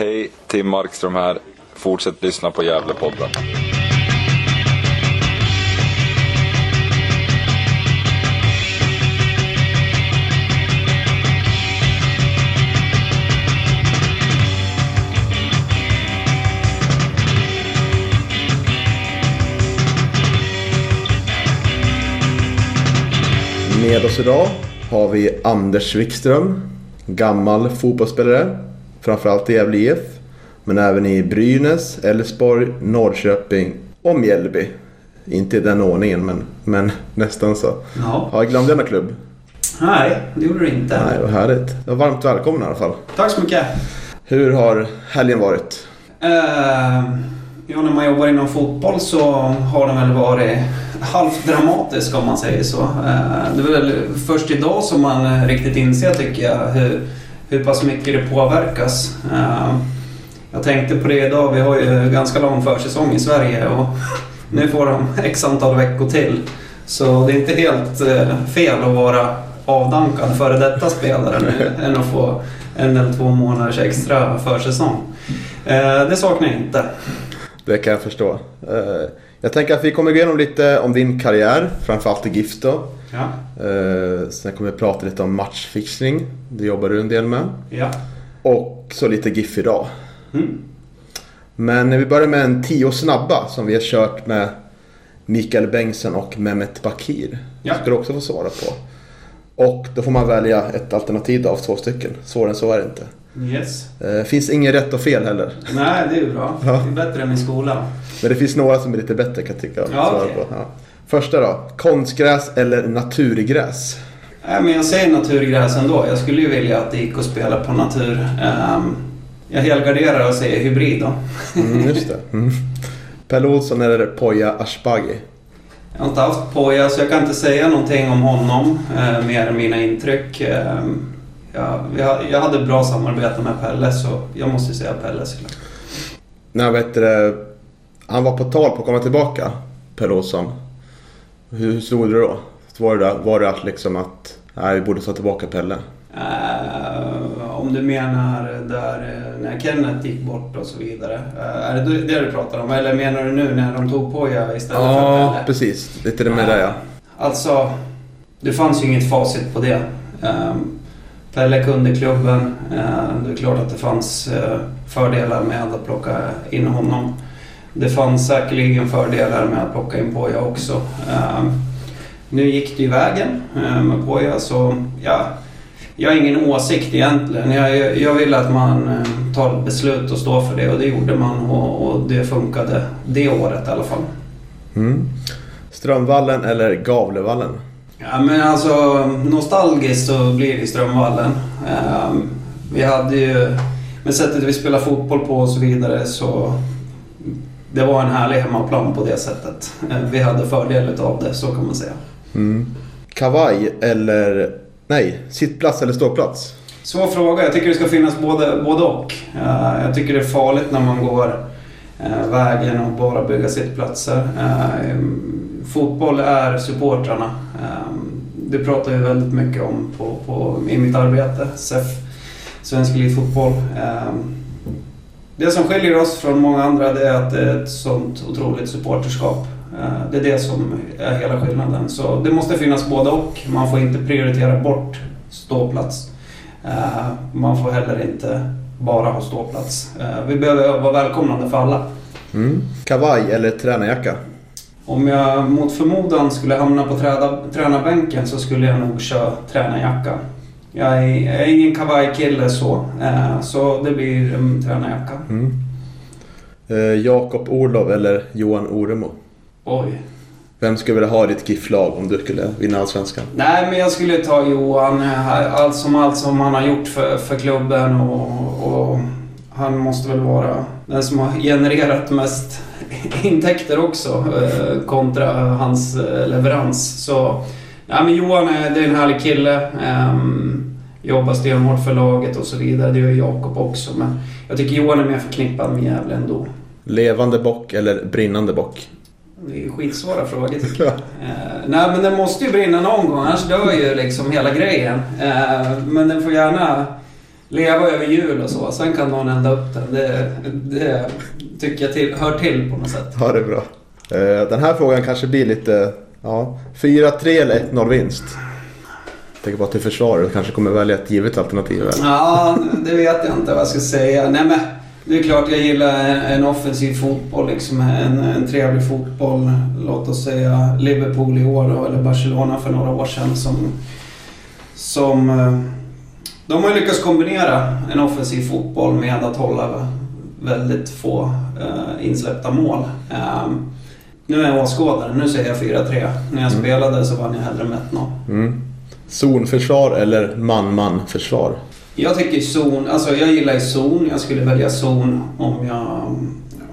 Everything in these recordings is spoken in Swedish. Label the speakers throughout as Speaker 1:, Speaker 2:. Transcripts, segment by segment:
Speaker 1: Hej, Tim Markström här. Fortsätt lyssna på Gävlepodden.
Speaker 2: Med oss idag har vi Anders Wikström, gammal fotbollsspelare, framförallt i Gävle IF, men även i Brynäs, Elfsborg, Norrköping och Mjällby. Inte i den ordningen, men, men nästan så.
Speaker 3: Ja.
Speaker 2: Har jag glömt denna klubb?
Speaker 3: Nej, det gjorde du inte.
Speaker 2: Nej, vad härligt. Ja, Varmt välkommen i alla fall.
Speaker 3: Tack så mycket.
Speaker 2: Hur har helgen varit?
Speaker 3: Eh, ja, när man jobbar inom fotboll så har den väl varit halvt dramatisk om man säger så. Eh, det är väl först idag som man riktigt inser, tycker jag, hur, hur pass mycket det påverkas. Eh, jag tänkte på det idag, vi har ju ganska lång försäsong i Sverige och nu får de x antal veckor till. Så det är inte helt eh, fel att vara avdankad före detta spelare nu än att få en eller två månaders extra försäsong. Eh, det saknar jag inte.
Speaker 2: Det kan jag förstå. Jag tänker att vi kommer gå igenom lite om din karriär, framförallt i GIF då.
Speaker 3: Ja.
Speaker 2: Eh, Sen kommer vi prata lite om matchfixning. Det jobbar du en del med.
Speaker 3: Ja.
Speaker 2: Och så lite GIF idag.
Speaker 3: Mm.
Speaker 2: Men vi börjar med en tio snabba som vi har kört med Mikael Bengtsson och Mehmet Bakir.
Speaker 3: Ja.
Speaker 2: ska du också få svara på. Och då får man välja ett alternativ av två stycken. Svårare än så är det inte.
Speaker 3: Yes.
Speaker 2: Eh, finns inget rätt och fel heller.
Speaker 3: Nej, det är ju bra.
Speaker 2: Ja.
Speaker 3: Det är bättre än i skolan.
Speaker 2: Men det finns några som är lite bättre kan jag tycka. att
Speaker 3: Ja,
Speaker 2: svara
Speaker 3: okej.
Speaker 2: på. Ja. Första då. Konstgräs eller naturgräs?
Speaker 3: Nej, men jag säger naturgräs ändå. Jag skulle ju vilja att det gick att spela på natur. Ehm, jag helgarderar och säger hybrid då.
Speaker 2: Mm, just det. Mm. Pelle Olsson eller Poya Ashbagi?
Speaker 3: Jag har inte haft Poja så jag kan inte säga någonting om honom. Eh, mer än mina intryck. Ehm, ja, jag hade bra samarbete med Pelle så jag måste säga Pelle såklart.
Speaker 2: När vet du, han var på tal på att komma tillbaka, Pelle Olsson. Hur, hur stod det då? Var det, var det att liksom att nej, vi borde ta tillbaka Pelle?
Speaker 3: Eh, om du menar där eh, när Kenneth gick bort och så vidare. Eh, är det det du pratar om? Eller menar du nu när de tog Poja istället för
Speaker 2: Ja,
Speaker 3: Pelle?
Speaker 2: precis. Lite det med det ja.
Speaker 3: Alltså, det fanns ju inget facit på det. Pelle kunde klubben. Det är klart att det fanns fördelar med att plocka in honom. Det fanns säkerligen fördelar med att plocka in Poja också. Ehm, nu gick det ju vägen eh, med Poja så ja, jag har ingen åsikt egentligen. Jag, jag vill att man eh, tar ett beslut och står för det och det gjorde man och, och det funkade det året i alla fall.
Speaker 2: Mm. Strömvallen eller Gavlevallen?
Speaker 3: Ja men alltså nostalgiskt så blir det Strömvallen. Ehm, vi hade ju, med sättet vi spelar fotboll på och så vidare så det var en härlig hemmaplan på det sättet. Ehm, vi hade fördel utav det, så kan man säga.
Speaker 2: Mm. Kavaj eller... Nej, sittplats eller ståplats?
Speaker 3: Svår fråga. Jag tycker det ska finnas både, både och. Eh, jag tycker det är farligt när man går eh, vägen och bara bygga sittplatser. Eh, fotboll är supportrarna. Eh, det pratar vi väldigt mycket om på, på, i mitt arbete, SEF, Svensk Elitfotboll. Det som skiljer oss från många andra det är att det är ett sånt otroligt supporterskap. Eh, Det är det som är hela skillnaden. Så det måste finnas både och. Man får inte prioritera bort ståplats. Eh, Man får heller inte bara ha ståplats. Eh, Vi behöver vara välkomnande för alla.
Speaker 2: Mm. Kavaj eller tränarjacka?
Speaker 3: Om jag mot förmodan skulle hamna på träda, tränarbänken så skulle jag nog köra tränarjacka. Jag är, jag är ingen kavajkille så, eh, så det blir en tränarjacka.
Speaker 2: Mm. Eh, Jakob Orlov eller Johan Oremo?
Speaker 3: Oj.
Speaker 2: Vem skulle vilja ha i ditt GIF-lag om du skulle vinna Allsvenskan?
Speaker 3: Nej, men jag skulle ta Johan. Allt som allt som han har gjort för, för klubben och, och han måste väl vara den som har genererat mest intäkter också eh, kontra hans leverans. Så ja, men Johan är, det är en härlig kille. Ehm, jobbar stenhårt för laget och så vidare. Det gör Jakob också. Men jag tycker Johan är mer förknippad med Gävle ändå.
Speaker 2: Levande bock eller brinnande bock?
Speaker 3: Det är skitsvåra frågor tycker jag. Eh, nej men den måste ju brinna någon gång annars dör ju liksom hela grejen. Eh, men den får gärna leva över jul och så. Sen kan någon elda upp den. Det, det tycker jag till, hör till på något sätt.
Speaker 2: Ja, det är bra. Eh, Den här frågan kanske blir lite... Ja, 4-3 eller 1-0 vinst? Jag tänker bara till försvaret. Du kanske kommer välja ett givet alternativ Eller?
Speaker 3: Ja, det vet jag inte vad jag ska säga. Nej, men det är klart jag gillar en, offensiv fotboll. Liksom en, en trevlig fotboll. Låt oss säga Liverpool i år då, eller Barcelona för några år sedan. Som, som, eh, de har ju lyckats kombinera en offensiv fotboll med att hålla väldigt få eh, insläppta mål. Ehm, nu är jag åskådare, nu säger jag 4-3. När jag spelade så vann jag hellre med 1-0.
Speaker 2: Mm. Zonförsvar eller man-man-försvar?
Speaker 3: Jag tycker zon, alltså jag gillar ju zon. Jag skulle välja zon om jag,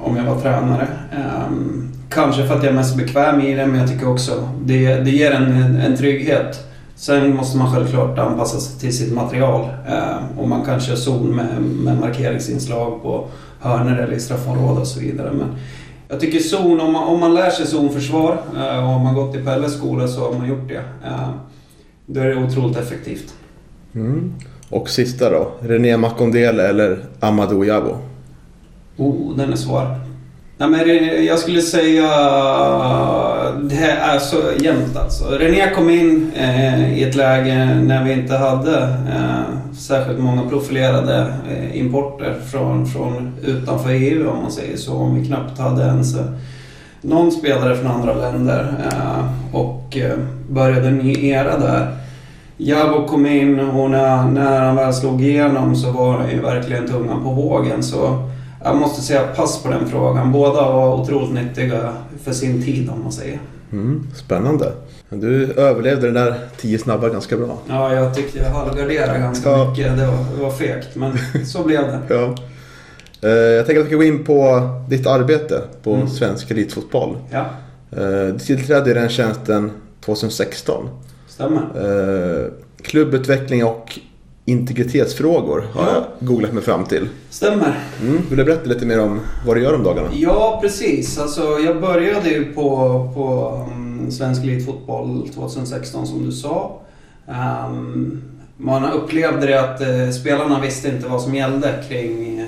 Speaker 3: om jag var tränare. Ehm, kanske för att jag är mest bekväm i det, men jag tycker också det, det ger en, en trygghet. Sen måste man självklart anpassa sig till sitt material. Ehm, och man kan köra zon med, med markeringsinslag på hörnor eller i straffområde och så vidare. Men jag tycker zon, om man, om man lär sig zonförsvar eh, och har man gått i Pelles skola så har man gjort det. Ehm, då är det otroligt effektivt.
Speaker 2: Mm. Och sista då. René Makondele eller Amadou Jabo?
Speaker 3: Oh, den är svår. Nej, men jag skulle säga det är så jämnt alltså. René kom in eh, i ett läge när vi inte hade eh, särskilt många profilerade eh, importer från, från utanför EU om man säger så. Om vi knappt hade ens eh, någon spelare från andra länder eh, och eh, började en ny era där. Jabo kom in och när, när han väl slog igenom så var han ju verkligen tungan på vågen. Så jag måste säga pass på den frågan. Båda var otroligt nyttiga för sin tid om man säger.
Speaker 2: Mm. Spännande. Du överlevde den där 10 snabba ganska bra.
Speaker 3: Ja, jag tyckte jag halvgarderade ganska
Speaker 2: Ja.
Speaker 3: mycket. Det var, det var fegt, men så blev det.
Speaker 2: Ja. Eh, Jag tänker att vi ska gå in på ditt arbete på
Speaker 3: Mm.
Speaker 2: svensk elitfotboll.
Speaker 3: Ja,
Speaker 2: Eh, Du tillträdde i den tjänsten 2016.
Speaker 3: stämmer.
Speaker 2: Eh, Klubbutveckling och integritetsfrågor har
Speaker 3: Ja.
Speaker 2: jag googlat mig fram till.
Speaker 3: Stämmer.
Speaker 2: Mm. Vill du berätta lite mer om vad du gör om dagarna?
Speaker 3: Ja, precis. Alltså, jag började ju på, på um, Svensk Elitfotboll 2016 som du sa. Um, man upplevde det att eh, spelarna visste inte vad som gällde kring eh,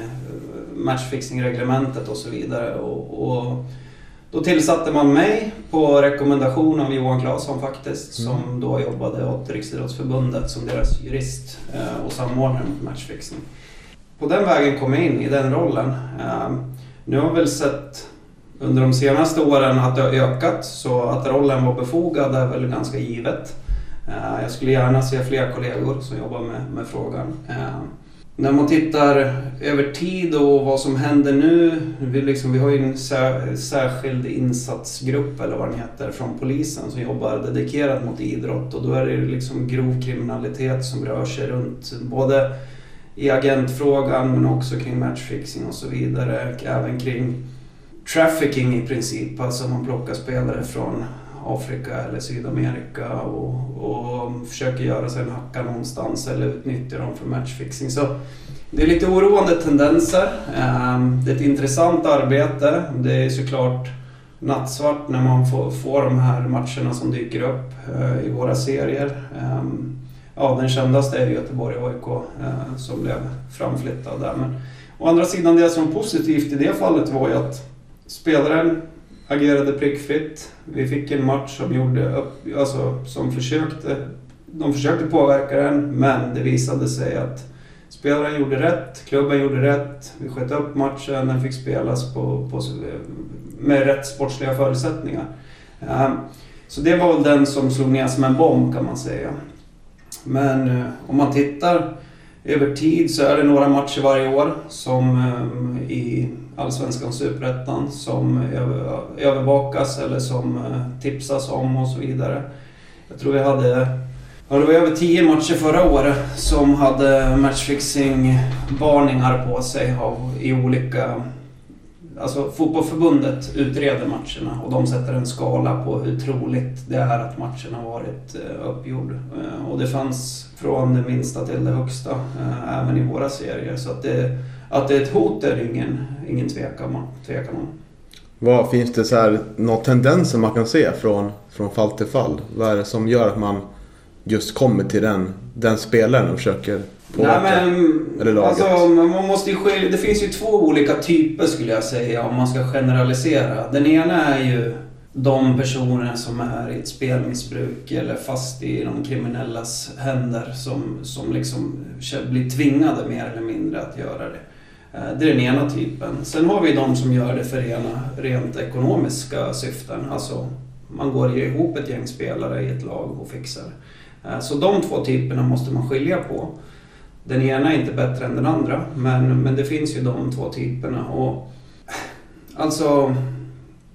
Speaker 3: matchfixing-reglementet och så vidare. Och, och då tillsatte man mig på rekommendation av Johan Claesson faktiskt, som då jobbade åt Riksidrottsförbundet som deras jurist eh, och samordnare mot matchfixing. På den vägen kom jag in i den rollen. Um, nu har vi väl sett under de senaste åren att det har ökat så att rollen var befogad är väl ganska givet. Eh, Jag skulle gärna se fler kollegor som jobbar med, med frågan. När man tittar över tid och vad som händer nu. Vi, liksom, vi har ju en sär, särskild insatsgrupp eller vad den heter från polisen som jobbar dedikerat mot idrott och då är det ju liksom grov kriminalitet som rör sig runt både i agentfrågan men också kring matchfixing och så vidare. Och även kring trafficking i princip. Alltså man plockar spelare från Afrika eller Sydamerika och, och försöker göra sig en hacka någonstans eller utnyttja dem för matchfixing. Så det är lite oroande tendenser. Ehm, det är ett intressant arbete. Det är såklart nattsvart när man får, får de här matcherna som dyker upp eh, i våra serier. Ehm, ja, den kändaste är Göteborg-AIK eh, som blev framflyttad där. Men å andra sidan, det som var positivt i det fallet var ju att spelaren agerade prickfritt. Vi fick en match som gjorde upp, alltså som försökte, de försökte påverka den, men det visade sig att spelaren gjorde rätt, klubben gjorde rätt, vi sköt upp matchen, den fick spelas på, på, med rätt sportsliga förutsättningar. Ehm, så det var väl den som slog ner som en bomb kan man säga. Men eh, om man tittar över tid så är det några matcher varje år som ehm, i Allsvenskan Superettan som övervakas eller som eh, tipsas om och så vidare. Jag tror vi hade Ja, det var över tio matcher förra året som hade matchfixing-varningar på sig av, i olika... Alltså fotbollförbundet utreder matcherna och de sätter en skala på hur troligt det är att matchen har varit eh, uppgjord. Eh, och det fanns från det minsta till det högsta, eh, även i våra serier. Så att det, att det är ett hot är det ingen, ingen tvekan, om- tvekan om.
Speaker 2: Vad Finns det så här, några tendenser man kan se från, från fall till fall? Vad är det som gör att man just kommer till den, den spelaren och försöker påverka?
Speaker 3: Nej, men,
Speaker 2: Eller laget.
Speaker 3: Alltså, man måste skilja, det finns ju två olika typer skulle jag säga om man ska generalisera. Den ena är ju de personer som är i ett spelmissbruk eller fast i de kriminellas händer som, som liksom blir tvingade mer eller mindre att göra det. Eh, Det är den ena typen. Sen har vi de som gör det för rena, rent ekonomiska syften. Alltså, man går ihop ett gäng spelare i ett lag och fixar. Eh, så de två typerna måste man skilja på. Den ena är inte bättre än den andra, men, men det finns ju de två typerna. Och, alltså,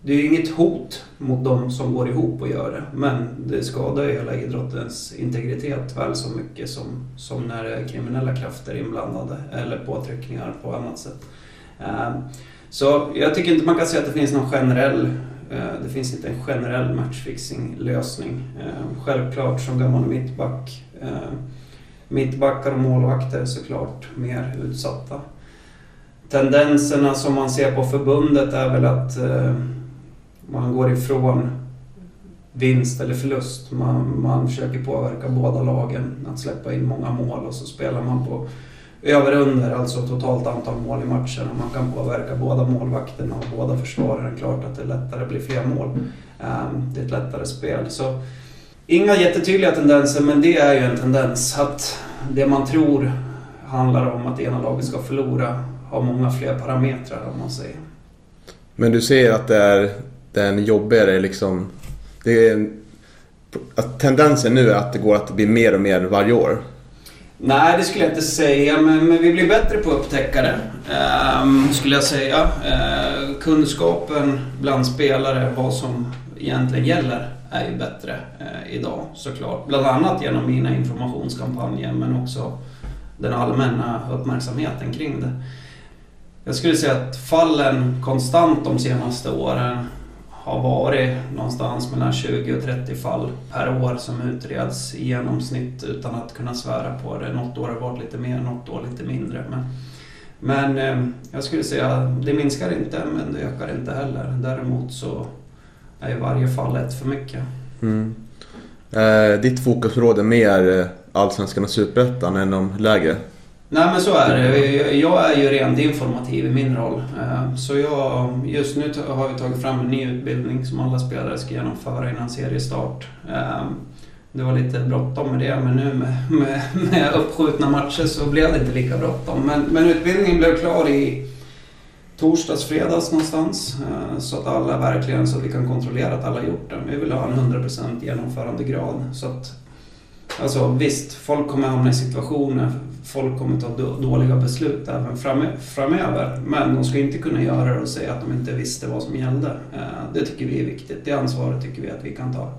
Speaker 3: det är ju inget hot mot de som går ihop och gör det, men det skadar ju hela idrottens integritet väl så mycket som, som när det är kriminella krafter inblandade eller påtryckningar på annat sätt. Eh, så jag tycker inte man kan säga att det finns någon generell Eh, det finns inte en generell matchfixing-lösning. Eh, självklart som gammal mittback eh, Mittbackar och målvakter är såklart mer utsatta. Tendenserna som man ser på förbundet är väl att man går ifrån vinst eller förlust. Man, man försöker påverka båda lagen att släppa in många mål och så spelar man på över-under, alltså totalt antal mål i matchen. Och man kan påverka båda målvakterna och båda försvararen. Klart att det lättare att bli fler mål. Eh, det är ett lättare spel. Så Inga jättetydliga tendenser, men det är ju en tendens att det man tror handlar om att ena laget ska förlora har många fler parametrar om man säger.
Speaker 2: Men du ser att det är, det är en jobbigare liksom... Det är en, att tendensen nu är att det går att bli mer och mer varje år.
Speaker 3: Nej, det skulle jag inte säga, men, men vi blir bättre på att upptäcka det. ehm, skulle jag säga. Eh, kunskapen bland spelare, vad som egentligen gäller, är ju bättre eh, idag såklart. Bland annat genom mina informationskampanjer, men också den allmänna uppmärksamheten kring det. Jag skulle säga att fallen konstant de senaste åren har varit någonstans mellan 20 och 30 fall per år som utreds i genomsnitt utan att kunna svära på det. Något år har varit lite mer, något år lite mindre. Men, men eh, jag skulle säga det minskar inte men det ökar inte heller. Däremot så är ju varje fall ett för mycket.
Speaker 2: Mm. Eh, ditt fokusområde är mer eh, Allsvenskan och Superettan än de lägre?
Speaker 3: Nej men så är det. Jag är ju rent informativ i min roll. Eh, Så jag, just nu har vi tagit fram en ny utbildning som alla spelare ska genomföra innan seriestart. Eh, Det var lite bråttom med det men nu med, med, med uppskjutna matcher så blev det inte lika bråttom. Men, men utbildningen blev klar i torsdags, fredags någonstans. eh, Så att alla verkligen, så att vi kan kontrollera att alla gjort den. Vi vill ha en 100% genomförandegrad. Så att, alltså visst, folk kommer hamna i situationer, folk kommer ta då- dåliga beslut även fram- framöver. Men de ska inte kunna göra det och säga att de inte visste vad som gällde. Eh, Det tycker vi är viktigt. Det ansvaret tycker vi att vi kan ta.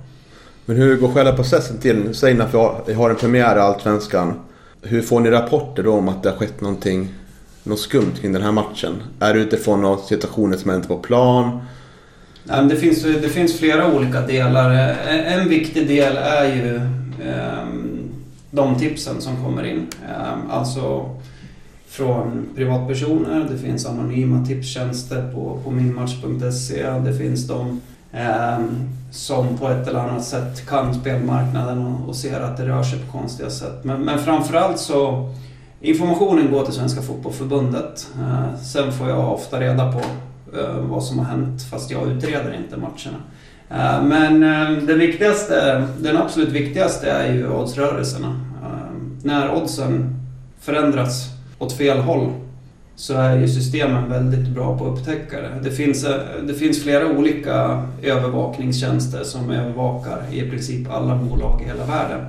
Speaker 2: Men hur går själva processen till? Säg att vi har, en premiär i Allsvenskan. Hur får ni rapporter då om att det har skett någonting, något skumt kring den här matchen? Är det utifrån några situationer som hänt på plan?
Speaker 3: Det finns, det finns flera olika delar. Eh, En viktig del är ju ehm, de tipsen som kommer in. Ehm, alltså från privatpersoner, det finns anonyma tipstjänster på, på minmatch.se. Det finns de ehm, som på ett eller annat sätt kan spelmarknaden och, och ser att det rör sig på konstiga sätt. Men, men framförallt så Informationen går till Svenska Fotbollförbundet. Eh, Sen får jag ofta reda på eh, vad som har hänt fast jag utreder inte matcherna. Ehm, men det viktigaste, den absolut viktigaste är ju oddsrörelserna. När oddsen förändras åt fel håll så är ju systemen väldigt bra på att upptäcka det. Det finns, eh, det finns flera olika övervakningstjänster som övervakar i princip alla bolag i hela världen.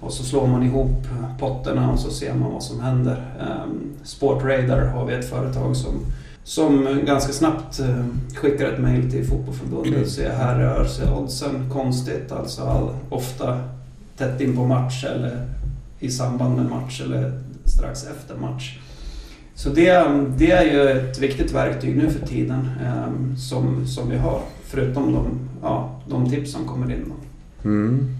Speaker 3: Och så slår man ihop potterna och så ser man vad som händer. Ehm, Sportradar har vi ett företag som, som ganska snabbt eh, skickar ett mejl till fotbollförbundet och säger här rör sig oddsen konstigt. Alltså all, ofta tätt in på match eller i samband med match eller strax efter match. Så det, det är ju ett viktigt verktyg nu för tiden eh, som, som vi har. Förutom de, ja, de tips som kommer in.
Speaker 2: Mm.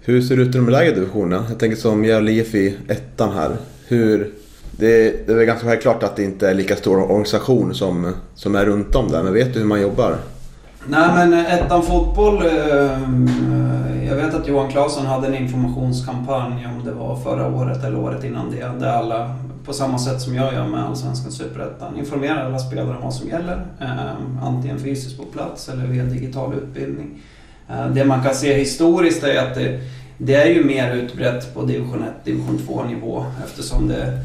Speaker 2: Hur ser det ut i de lägre divisionerna? Jag tänker som Gävle IF i ettan här. Hur, det, det är väl ganska självklart att det inte är lika stor organisation som, som är runt om där. Men vet du hur man jobbar?
Speaker 3: Nej men ettan fotboll eh, jag vet att Johan Claesson hade en informationskampanj om det var förra året eller året innan det. Där alla, på samma sätt som jag gör med Allsvenskan Superettan, informerar alla spelare om vad som gäller. Eh, antingen fysiskt på plats eller via digital utbildning. Eh, det man kan se historiskt är att det, det är ju mer utbrett på division 1, division 2 nivå eftersom det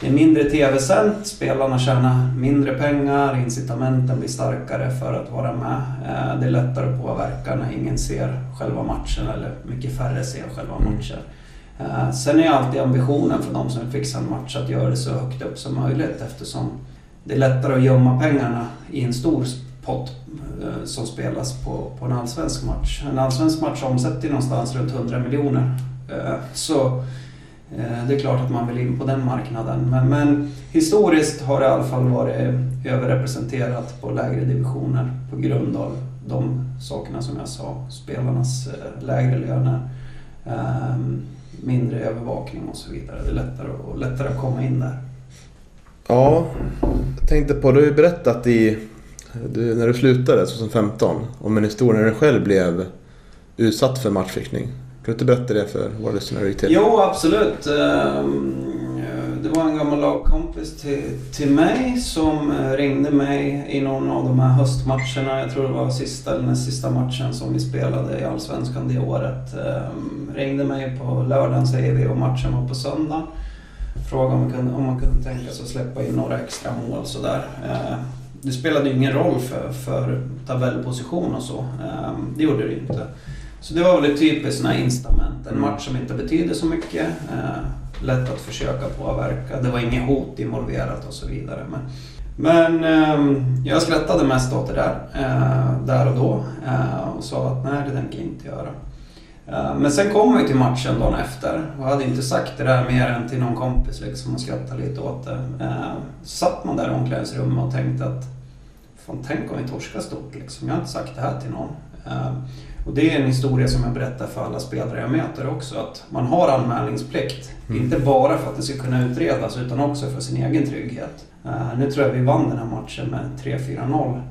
Speaker 3: är mindre tv-sänt, spelarna tjänar mindre pengar, incitamenten blir starkare för att vara med. Eh, det är lättare att påverka när ingen ser själva matchen eller mycket färre ser själva
Speaker 2: Mm.
Speaker 3: matchen. Eh, Sen är alltid ambitionen för de som vill fixa en match att göra det så högt upp som möjligt eftersom det är lättare att gömma pengarna i en stor pott eh, som spelas på, på en allsvensk match. En allsvensk match omsätter någonstans runt 100 miljoner. Så Eh, det är klart att man vill in på den marknaden. Men, men historiskt har det i alla fall varit överrepresenterat på lägre divisioner på grund av de sakerna som jag sa. Spelarnas eh, lägre löner, ehm, mindre övervakning och så vidare. Det är lättare, och lättare att komma in där.
Speaker 2: Ja, jag tänkte på, du har ju berättat i, du, när du slutade 2015 om en historia när du själv blev utsatt för matchfixning. Kan du inte berätta det för våra lyssnare till?
Speaker 3: Jo, absolut. Ehm, det var en gammal lagkompis till, till mig som eh, ringde mig i någon av de här höstmatcherna. Jag tror det var sista eller näst sista matchen som vi spelade i Allsvenskan det året. Ehm, ringde mig på lördagen säger vi och matchen var på söndag. Frågade om man kunde, om man kunde tänka sig att släppa in några extra mål sådär. Ehm, det spelade ju ingen roll för, för tabellposition och så. Det gjorde det ju inte. Så det var väl ett typiskt sån här instament. En match som inte betyder så mycket. Eh, lätt att försöka påverka. Det var inget hot involverat och så vidare. Men, men eh, jag skrattade mest åt det där, eh, där och då. Eh, och sa att nej, det tänker jag inte göra. Eh, men sen kom vi till matchen dagen efter och hade inte sagt det där mer än till någon kompis liksom och skrattade lite åt det. Eh, så satt man där i omklädningsrummet och tänkte att Fan, tänk om vi torskar stort liksom. Jag har inte sagt det här till någon. Eh, och det är en historia som jag berättar för alla spelare jag möter också. Att man har anmälningsplikt. Inte bara för att det ska kunna utredas utan också för sin egen trygghet. Eh, nu tror jag vi vann den här matchen med 3-4-0.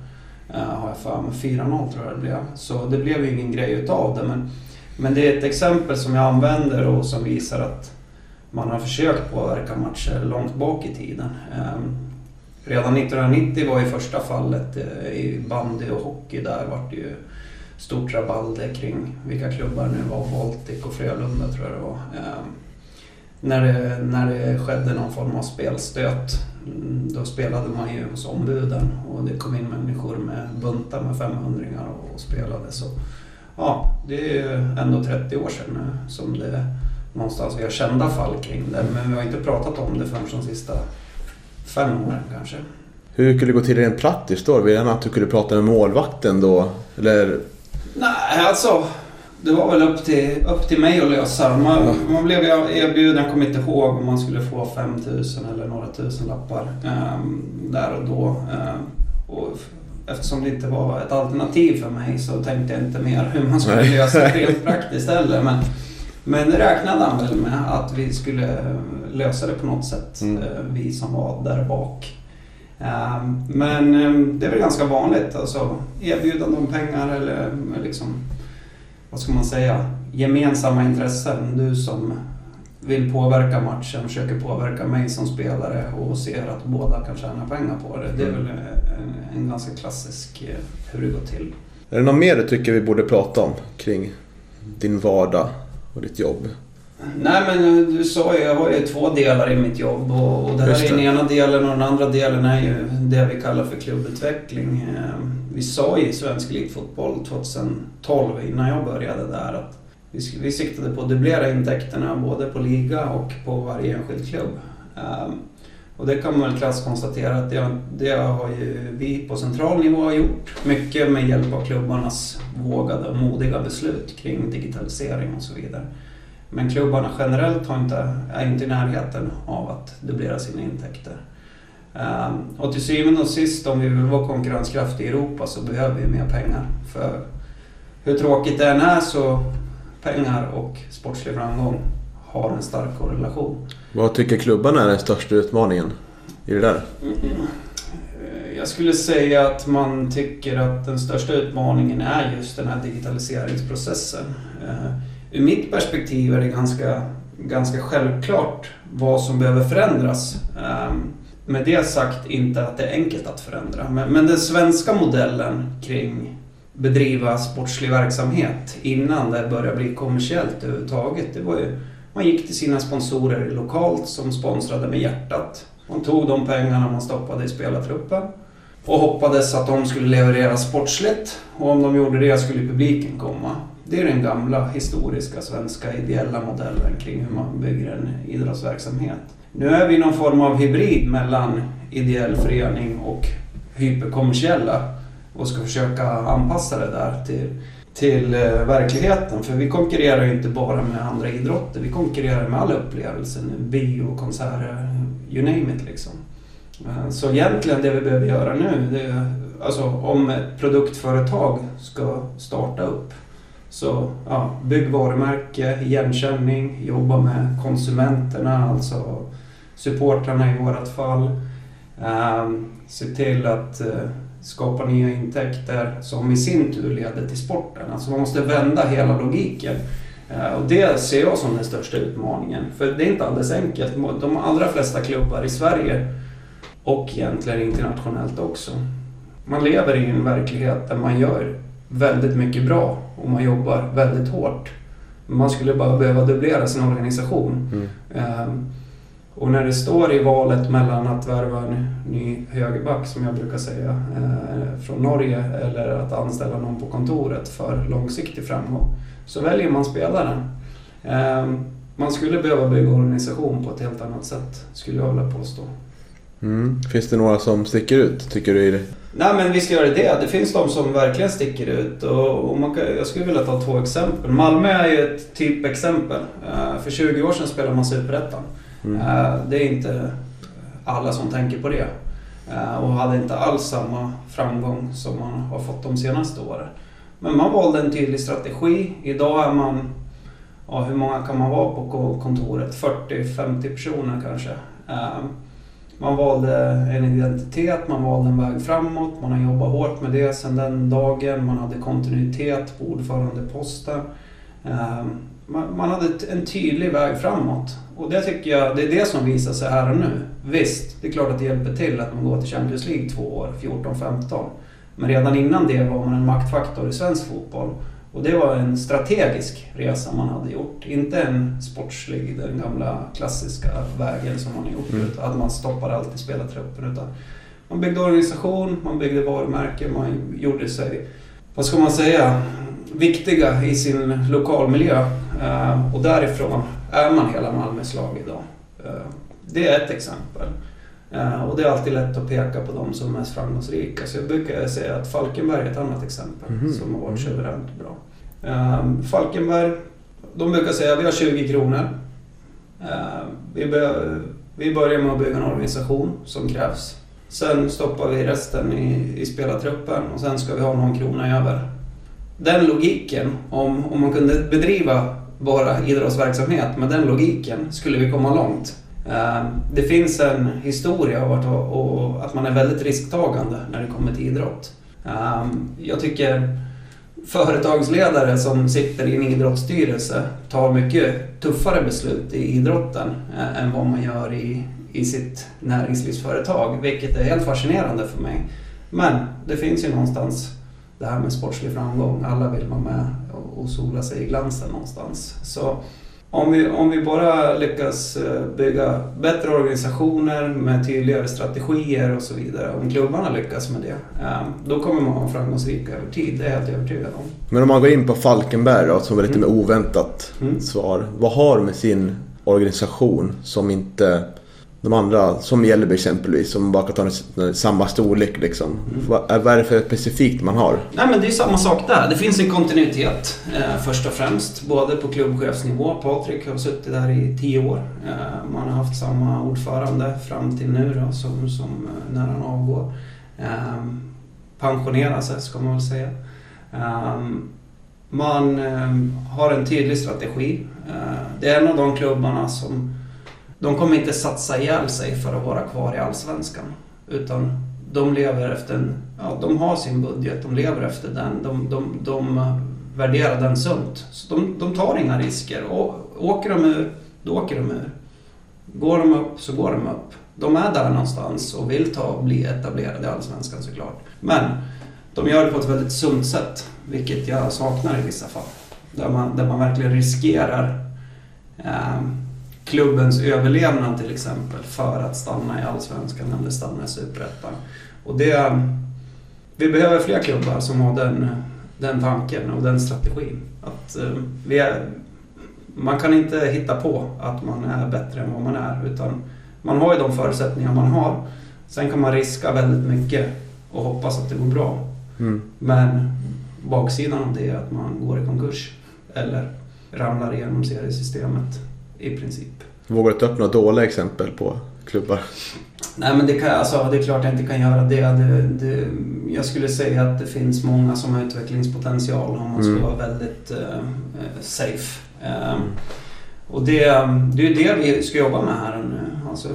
Speaker 3: Uh, har jag för mig. 4-0 tror jag det blev. Så det blev ju ingen grej utav det. Men, men det är ett exempel som jag använder och som visar att man har försökt påverka matcher långt bak i tiden. Um, redan 1990 var ju första fallet uh, i bandy och hockey. Där var det ju stort rabalder kring vilka klubbar nu var. Baltic och Frölunda tror jag det var. Ehm, när det, när det skedde någon form av spelstöt mm, då spelade man ju hos ombuden och det kom in människor med buntar med 500 och, och spelade. Så ja, det är ju ändå 30 år sedan nu som det någonstans vi har kända fall kring det. Men vi har inte pratat om det förrän de sista fem åren kanske.
Speaker 2: Hur skulle det gå till rent praktiskt då? Vill gärna att du kunde prata med målvakten då? Eller?
Speaker 3: Nej, alltså. Det var väl upp till, upp till mig att lösa. Man, man blev erbjuden, jag kommer inte ihåg om man skulle få 5000 eller några tusen lappar um, där och då. Um, och eftersom det inte var ett alternativ för mig så tänkte jag inte mer hur man skulle
Speaker 2: Nej.
Speaker 3: lösa det rent praktiskt heller. Men, men det räknade han väl med att vi skulle lösa det på något sätt.
Speaker 2: Mm.
Speaker 3: eh, Vi som var där bak. Um, men um, det är väl ganska vanligt. Alltså, erbjudande om pengar eller liksom, vad ska man säga, gemensamma intressen. Du som vill påverka matchen, försöker påverka mig som spelare och ser att båda kan tjäna pengar på det. Det är väl en, en ganska klassisk eh, hur det går till.
Speaker 2: Är det något mer du tycker vi borde prata om kring din vardag och ditt jobb?
Speaker 3: Nej men eh, du sa ju, jag har ju två delar i mitt jobb och, och det här
Speaker 2: Just
Speaker 3: är den ena delen och den andra delen är ju det vi kallar för klubbutveckling. Eh, Vi sa ju i Svensk Elitfotboll 2012 innan jag började där att vi, vi siktade på att dubblera intäkterna både på liga och på varje enskild klubb. Eh, Och det kan man väl krasst konstatera att det, det har ju vi på central nivå gjort. Mycket med hjälp av klubbarnas vågade och modiga beslut kring digitalisering och så vidare. Men klubbarna generellt har inte, är inte i närheten av att dubblera sina intäkter. Ehm, och till syvende och sist, om vi vill vara konkurrenskraftiga i Europa så behöver vi mer pengar. För hur tråkigt det än är så pengar och sportslig framgång har en stark korrelation.
Speaker 2: Vad tycker klubbarna är den största utmaningen i det där?
Speaker 3: Eh, jag skulle säga att man tycker att den största utmaningen är just den här digitaliseringsprocessen. Ur mitt perspektiv är det ganska, ganska självklart vad som behöver förändras. Ehm, med det sagt inte att det är enkelt att förändra. Men, men den svenska modellen kring bedriva sportslig verksamhet innan det började bli kommersiellt överhuvudtaget. Det var ju, man gick till sina sponsorer lokalt som sponsrade med hjärtat. Man tog de pengarna man stoppade i spelartruppen och hoppades att de skulle leverera sportsligt och om de gjorde det skulle publiken komma. Det är den gamla historiska svenska ideella modellen kring hur man bygger en idrottsverksamhet. Nu är vi någon form av hybrid mellan ideell förening och hyperkommersiella och ska försöka anpassa det där till, till eh, verkligheten. För vi konkurrerar ju inte bara med andra idrotter, vi konkurrerar med alla upplevelser. Bio, konserter, you name it liksom. Eh, så egentligen det vi behöver göra nu, det är, alltså om ett produktföretag ska starta upp så ja, bygg varumärke, igenkänning, jobba med konsumenterna, alltså supportrarna i vårat fall. Um, se till att uh, skapa nya intäkter som i sin tur leder till sporten. Alltså man måste vända hela logiken. Uh, och det ser jag som den största utmaningen. För det är inte alldeles enkelt. De allra flesta klubbar i Sverige och egentligen internationellt också. Man lever i en verklighet där man gör väldigt mycket bra och man jobbar väldigt hårt. Man skulle bara behöva dubblera sin organisation. Mm. Um, och när det står i valet mellan att värva en ny högerback, som jag brukar säga, eh, från Norge eller att anställa någon på kontoret för långsiktig framgång, så väljer man spelaren. Eh, man skulle behöva bygga organisation på ett helt annat sätt, skulle jag vilja påstå.
Speaker 2: Mm. Finns det några som sticker ut, tycker du?
Speaker 3: Nej men visst gör det det. Det finns de som verkligen sticker ut. Och, och man kan, jag skulle vilja ta två exempel. Malmö är ju ett typexempel. Eh, för 20 år sedan spelade man Superettan. Mm. Eh, det är inte alla som tänker på det. Eh, och hade inte alls samma framgång som man har fått de senaste åren. Men man valde en tydlig strategi. Idag är man, ja, hur många kan man vara på kontoret? 40-50 personer kanske. Man valde en identitet, man valde en väg framåt, man har jobbat hårt med det sedan den dagen. Man hade kontinuitet på ordförandeposten. Ehm, man hade en tydlig väg framåt. Och det tycker jag, det är det som visar sig här och nu. Visst, det är klart att det hjälper till att man går till Champions League två år, 14-15. Men redan innan det var man en maktfaktor i svensk fotboll. Och det var en strategisk resa man hade gjort. Inte en sportslig, den gamla klassiska vägen som man har gjort. Mm. Att man stoppade alltid spelartruppen. Utan man byggde organisation, man byggde varumärke, man gjorde sig, vad ska man säga, viktiga i sin lokalmiljö. Uh, och därifrån är man hela Malmös lag idag. Uh, det är ett exempel. Uh, och det är alltid lätt att peka på de som är mest framgångsrika. Så jag brukar säga att Falkenberg är ett annat exempel mm. som har varit mm. suveränt bra. Falkenberg, de brukar säga att vi har 20 kronor. Vi, bör, vi börjar med att bygga en organisation som krävs. Sen stoppar vi resten i, i spelartruppen och sen ska vi ha någon krona över den logiken, om, om man kunde bedriva bara idrottsverksamhet med den logiken skulle vi komma långt. Ehm, det finns en historia av att, man är väldigt risktagande när det kommer till idrott. Ehm, jag tycker företagsledare som sitter i en idrottsstyrelse tar mycket tuffare beslut i idrotten eh, än vad man gör i, i sitt näringslivsföretag, vilket är helt fascinerande för mig. Men det finns ju någonstans det här med sportslig framgång. Alla vill vara med och sola sig i glansen någonstans. Så om vi, om vi bara lyckas eh, bygga bättre organisationer med tydligare strategier och så vidare. Om klubbarna lyckas med det. Eh, då kommer man vara framgångsrika över tid. Det är jag helt övertygad om.
Speaker 2: Men om man går in på Falkenberg då, som är lite mm. mer oväntat mm. svar. Vad har med sin organisation som inte de andra, som Mjällby exempelvis, som bara kan ta samma storlek liksom. Mm. Vad, vad är det för specifikt man har?
Speaker 3: Nej men det är samma sak där. Det finns en kontinuitet eh, först och främst. Både på klubbchefsnivå. Patrik har suttit där i tio år. Eh, man har haft samma ordförande fram till nu då, som, som eh, när han avgår. Eh, pensionerar sig ska man väl säga. Eh, man eh, har en tydlig strategi. Eh, det är en av de klubbarna som de kommer inte satsa ihjäl sig för att vara kvar i Allsvenskan. Utan de lever efter en, ja, de har sin budget, de lever efter den. De, de, de värderar den sunt. Så de, de tar inga risker. Och åker de ur, då åker de ur. Går de upp så går de upp. De är där någonstans och vill ta och bli etablerade i Allsvenskan såklart. Men de gör det på ett väldigt sunt sätt, vilket jag saknar i vissa fall. Där man, där man verkligen riskerar eh, klubbens överlevnad till exempel för att stanna i Allsvenskan eller stanna i Superettan. Och det... Vi behöver fler klubbar som har den, den tanken och den strategin. Att eh, vi är, man kan inte hitta på att man är bättre än vad man är utan man har ju de förutsättningar man har. Sen kan man riska väldigt mycket och hoppas att det går bra.
Speaker 2: Mm.
Speaker 3: Men baksidan av det är att man går i konkurs. Eller ramlar igenom seriesystemet i princip.
Speaker 2: Vågar du ta upp några dåliga exempel på klubbar?
Speaker 3: Nej men det, kan, alltså, det är klart jag inte kan göra det. det, det jag skulle säga att det finns många som har utvecklingspotential om man ska
Speaker 2: Mm.
Speaker 3: vara väldigt eh, safe. Um, och det, det är ju det vi ska jobba med här nu. Alltså,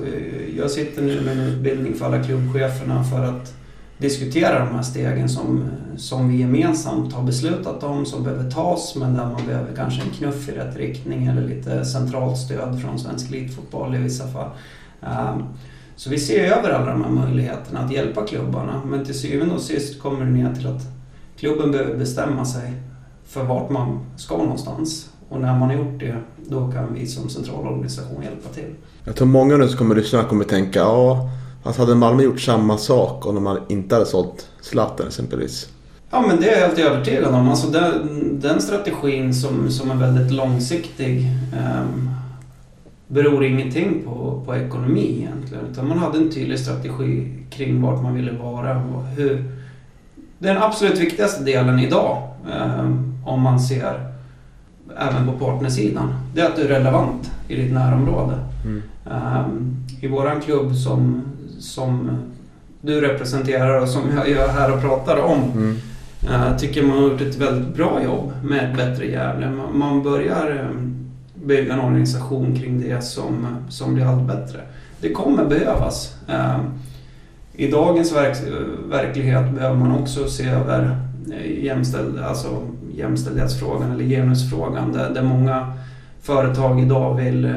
Speaker 3: jag sitter nu med en utbildning för alla klubbcheferna för att diskutera de här stegen som, som vi gemensamt har beslutat om, som behöver tas men där man behöver kanske en knuff i rätt riktning eller lite centralt stöd från svensk elitfotboll i vissa fall. Ehm, så vi ser över alla de här möjligheterna att hjälpa klubbarna men till syvende och sist kommer det ner till att klubben behöver bestämma sig för vart man ska någonstans. Och när man har gjort det, då kan vi som centralorganisation hjälpa till.
Speaker 2: Jag tror många nu som kommer lyssna kommer tänka, ja, alltså hade Malmö gjort samma sak om de inte hade sålt Zlatan exempelvis?
Speaker 3: Ja, men det är jag helt övertygad om. Alltså den, den strategin som, som är väldigt långsiktig um, beror ingenting på, på ekonomi egentligen. Utan man hade en tydlig strategi kring vart man ville vara och hur... Den absolut viktigaste delen idag, um, om man ser även på partnersidan, det är att du är relevant i ditt närområde.
Speaker 2: Mm.
Speaker 3: Um, I våran klubb som, som du representerar och som jag är här och pratar om
Speaker 2: Mm.
Speaker 3: jag tycker man har gjort ett väldigt bra jobb med bättre Gävle. Man- börjar eh, bygga en organisation kring det som, som blir allt bättre. Det kommer behövas. Eh, I dagens verk, verklighet behöver man också se över eh, jämställd, alltså jämställdhetsfrågan eller genusfrågan där, där många företag idag vill eh,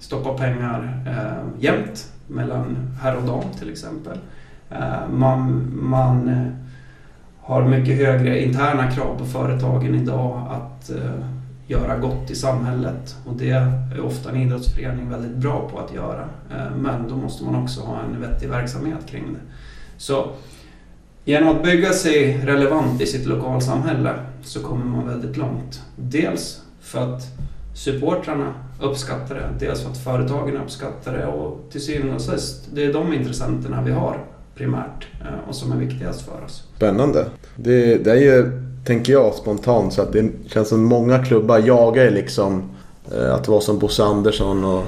Speaker 3: stoppa pengar eh, jämnt mellan herr och dam till exempel. Eh, man, man eh, har mycket högre interna krav på företagen idag att eh, göra gott i samhället. Och det är ofta en idrottsförening väldigt bra på att göra. Men då måste man också ha en vettig verksamhet kring det. Så genom att bygga sig relevant i sitt lokalsamhälle så kommer man väldigt långt. Dels för att supportrarna uppskattar det, dels för att företagen uppskattar det och till syvende och sist, det är de intressenterna vi har primärt eh, och som är viktigast för oss.
Speaker 2: Spännande. Det, det är ju, tänker jag spontant, så att det känns som många klubbar jagar liksom eh, att vara som Bosse Andersson och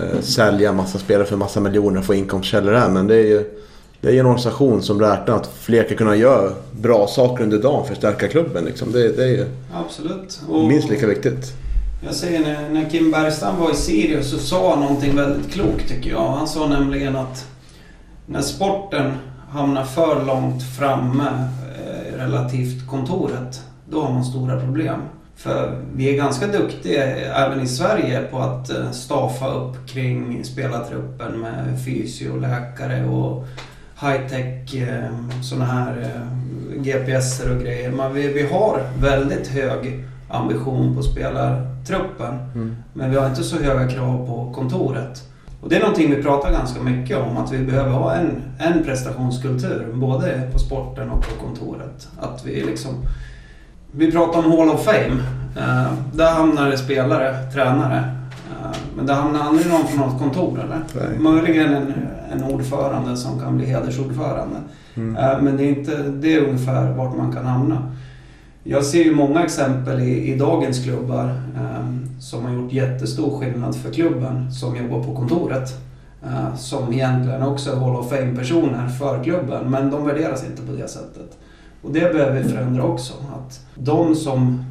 Speaker 2: eh, sälja massa spelare för massa miljoner och få inkomstkällor här. Men det är ju det är en organisation som räknar att fler ska kunna göra bra saker under dagen för att stärka klubben. Liksom. Det, det är ju
Speaker 3: Absolut.
Speaker 2: minst lika viktigt.
Speaker 3: Jag säger när, när Kim Bergstam var i Sirius så sa han någonting väldigt klokt tycker jag. Han sa nämligen att när sporten hamnar för långt framme eh, relativt kontoret, då har man stora problem. För vi är ganska duktiga även i Sverige på att eh, staffa upp kring spelartruppen med fysioläkare och high-tech eh, sådana här eh, GPSer och grejer. Men vi, vi har väldigt hög ambition på spelartruppen.
Speaker 2: Mm.
Speaker 3: Men vi har inte så höga krav på kontoret. Och det är någonting vi pratar ganska mycket om, att vi behöver ha en, en prestationskultur, både på sporten och på kontoret. Att vi liksom... Vi pratar om Hall of Fame. Eh, där hamnar det spelare, tränare. Eh, men det hamnar aldrig någon från något kontor, eller?
Speaker 2: Nej.
Speaker 3: Möjligen en, en ordförande som kan bli hedersordförande.
Speaker 2: Mm.
Speaker 3: Eh, Men det är, inte, det är ungefär vart man kan hamna. Jag ser ju många exempel i, i dagens klubbar eh, som har gjort jättestor skillnad för klubben som jobbar på kontoret. Eh, som egentligen också är Hall of Fame-personer för klubben men de värderas inte på det sättet. Och det behöver vi förändra också. Att de som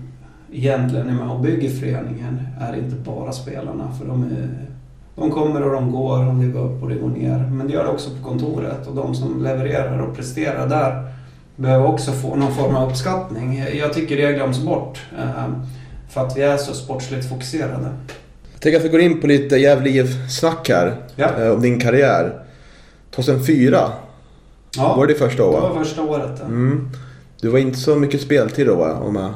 Speaker 3: egentligen är med och bygger föreningen är inte bara spelarna för de är de kommer och de går och det går upp och det går ner. Men det gör det också på kontoret och de som levererar och presterar där behöver också få någon form av uppskattning. Jag tycker det glöms bort. Eh, för att vi är så sportsligt fokuserade.
Speaker 2: Jag tänker att vi går in på lite Gävle IF-snack här.
Speaker 3: Ja.
Speaker 2: eh, Om din karriär. 2004
Speaker 3: Ja,
Speaker 2: var det det första
Speaker 3: det
Speaker 2: året?
Speaker 3: var första året. Ja.
Speaker 2: Mm. Du var inte så mycket speltid då va? Jag...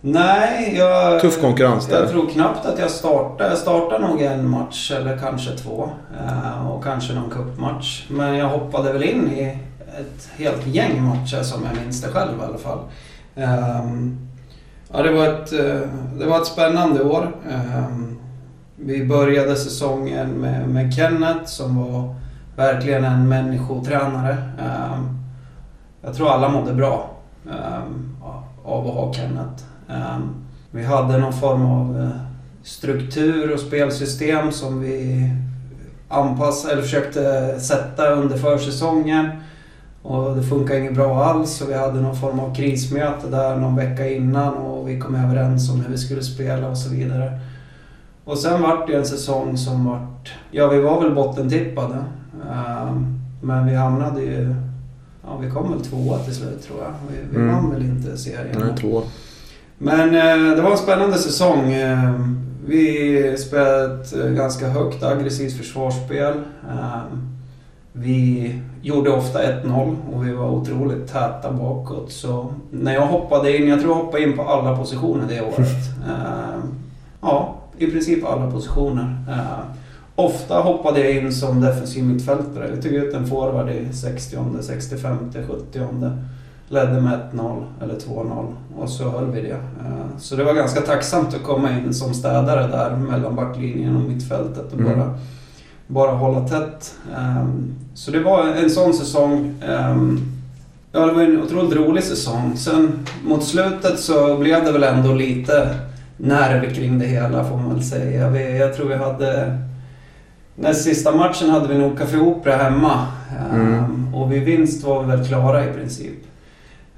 Speaker 3: Nej, jag...
Speaker 2: Tuff konkurrens där.
Speaker 3: Jag tror knappt att jag startade. Jag startade nog en match eller kanske två. eh, Och kanske någon cupmatch. Men jag hoppade väl in i ett helt gäng matcher som jag minns det själv i alla fall. Um, Ja, det var ett, eh, det var ett spännande år. Um, Vi började säsongen med, med Kenneth som var verkligen en människotränare. Um, Jag tror alla mådde bra um, av att ha Kenneth. Vi hade någon form av eh, struktur och spelsystem som vi anpassade eller försökte sätta under försäsongen. Och det funkade inget bra alls och vi hade någon form av krismöte där någon vecka innan och vi kom överens om hur vi skulle spela och så vidare. Och sen vart det en säsong som vart... Ja, vi var väl bottentippade. Ehm, Men vi hamnade ju... Ja, vi kom väl tvåa till slut tror jag. Vi, vi
Speaker 2: Mm.
Speaker 3: vann väl inte serien.
Speaker 2: Nej, två.
Speaker 3: Men eh, det var en spännande säsong. Eh, vi spelade ett eh, ganska högt aggressivt försvarsspel. Vi gjorde ofta 1-0 och vi var otroligt täta bakåt. Så när jag hoppade in, jag tror jag hoppade in på alla positioner det året. Eh, ja, i princip alla positioner. Eh, ofta hoppade jag in som defensiv mittfältare. Vi tog ut en forward i 60, 65, 70. Ledde med 1-0 eller 2-0 och så höll vi det. Eh, Så det var ganska tacksamt att komma in som städare där mellan backlinjen och mittfältet och
Speaker 2: Mm.
Speaker 3: Bara, hålla tätt. Eh, Så det var en sån säsong. Eh, Ja, det var en otroligt rolig säsong. Sen mot slutet så blev det väl ändå lite nerv kring det hela får man väl säga. Vi, jag tror vi hade... Näst sista matchen hade vi nog Café Opera hemma.
Speaker 2: Mm.
Speaker 3: Ehm, Och vid vinst var vi väl klara i princip.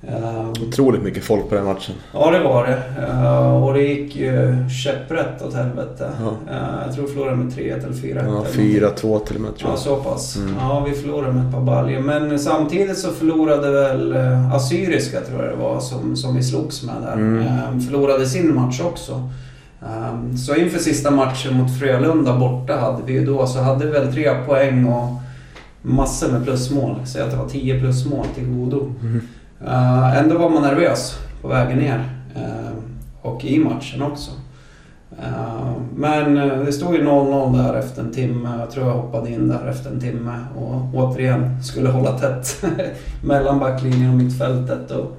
Speaker 3: Ehm,
Speaker 2: Otroligt mycket folk på den matchen.
Speaker 3: Ja, det var det. Eh, Och det gick ju käpprätt åt helvete.
Speaker 2: Ja.
Speaker 3: Eh, Jag tror vi förlorade med 3-1 eller 4-1.
Speaker 2: Ja,
Speaker 3: eller någonting.
Speaker 2: 4-2 till och med tror
Speaker 3: Ja,
Speaker 2: jag.
Speaker 3: så pass.
Speaker 2: Mm.
Speaker 3: Ja, vi förlorade med ett par baljor. Men samtidigt så förlorade väl eh, Assyriska, tror jag det var, som, som vi slogs med där.
Speaker 2: Mm.
Speaker 3: Förlorade sin match också. Så inför sista matchen mot Frölunda borta hade vi ju då, så hade vi väl tre poäng och massor med plusmål. Så att det var 10 plusmål till godo.
Speaker 2: Mm.
Speaker 3: Uh, Ändå var man nervös på vägen ner. uh, Och i matchen också. Uh, Men det stod ju 0-0 där efter en timme. Jag tror jag hoppade in där efter en timme och återigen skulle hålla tätt mellan backlinjen och mittfältet. Och,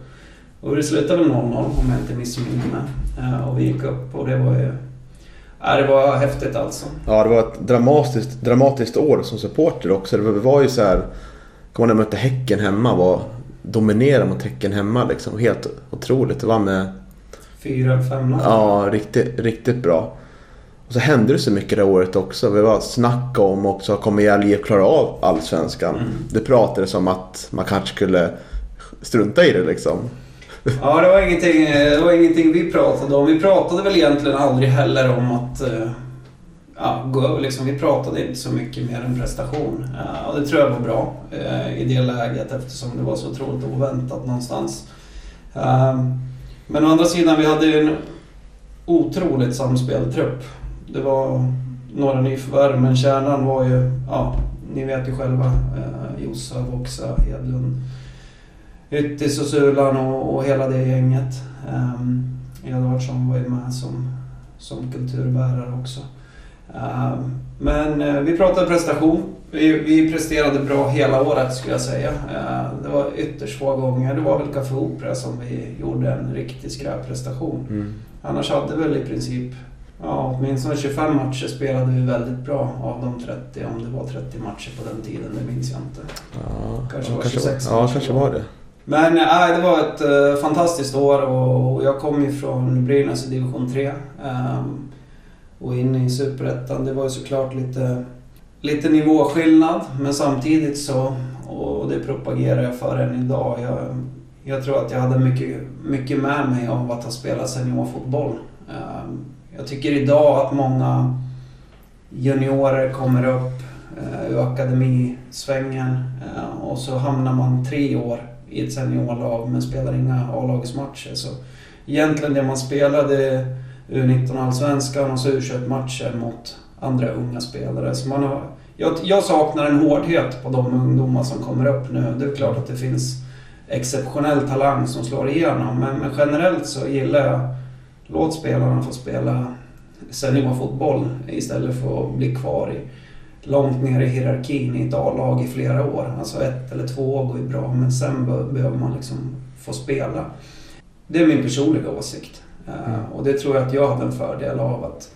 Speaker 3: och det slutade väl 0-0 om jag inte missminner mig. Och vi gick upp och det var ju... Ja, det var häftigt alltså.
Speaker 2: Ja, det var ett dramatiskt, dramatiskt år som supporter också. Det var, det var ju så här... Kommer när jag mötte Häcken hemma. Var dominerade mot Häcken hemma liksom. Helt otroligt. Det var med...
Speaker 3: 4-5
Speaker 2: Ja, riktigt, riktigt bra. Och så hände det så mycket det året också. Vi var snack om också, kommer IF klara av Allsvenskan?
Speaker 3: Mm.
Speaker 2: Det pratades om att man kanske skulle strunta i det liksom.
Speaker 3: Ja, det var, ingenting, det var ingenting vi pratade om. Vi pratade väl egentligen aldrig heller om att... Ja, gå, liksom, vi pratade inte så mycket mer än prestation. Uh, och det tror jag var bra uh, i det läget eftersom det var så otroligt oväntat någonstans. Uh, men å andra sidan, vi hade ju en otroligt samspelad trupp. Det var några nyförvärv, men kärnan var ju... Ja, ni vet ju själva. uh, Jossa, Voxa, Hedlund. Yttis och Sulan och, och hela det gänget. Um, Edvardsson var ju med som, som kulturbärare också. Ehm, men eh, vi pratade prestation. Vi, vi presterade bra hela året skulle jag säga. Eh, det var ytterst få gånger. Det var väl Café Opera som vi gjorde en riktig skräpprestation.
Speaker 2: Mm.
Speaker 3: Annars hade väl i princip Ja, åtminstone 25 matcher spelade vi väldigt bra av de 30. Om det var 30 matcher på den tiden, det minns jag inte.
Speaker 2: Ja,
Speaker 3: Kanske var
Speaker 2: kanske
Speaker 3: 26
Speaker 2: var, ja,
Speaker 3: kanske var.
Speaker 2: det.
Speaker 3: Men nej, det var ett eh, fantastiskt år och, jag kom ju från Brynäs i division 3 ehm, och in i Superettan. Det var ju såklart lite, lite nivåskillnad men samtidigt så, och det propagerar jag för än idag. Jag, jag tror att jag hade mycket, mycket med mig av att ha spelat seniorfotboll. Ehm, jag tycker idag att många juniorer kommer upp eh, ur akademisvängen eh, och så hamnar man tre år i ett seniorlag men spelar inga A-lagsmatcher. Så egentligen det man spelade U19 Allsvenskan och så u matcher mot andra unga spelare. Så man har, jag, jag saknar en hårdhet på de ungdomar som kommer upp nu. Det är klart att det finns exceptionell talang som slår igenom men, men generellt så gillar jag Låt spelarna få spela seniorfotboll istället för att bli kvar i, långt ner i hierarkin i ett A-lag i flera år. Alltså ett eller två år går ju bra men sen behöver man liksom få spela. Det är min personliga åsikt. Mm. Och det tror jag att jag hade en fördel av att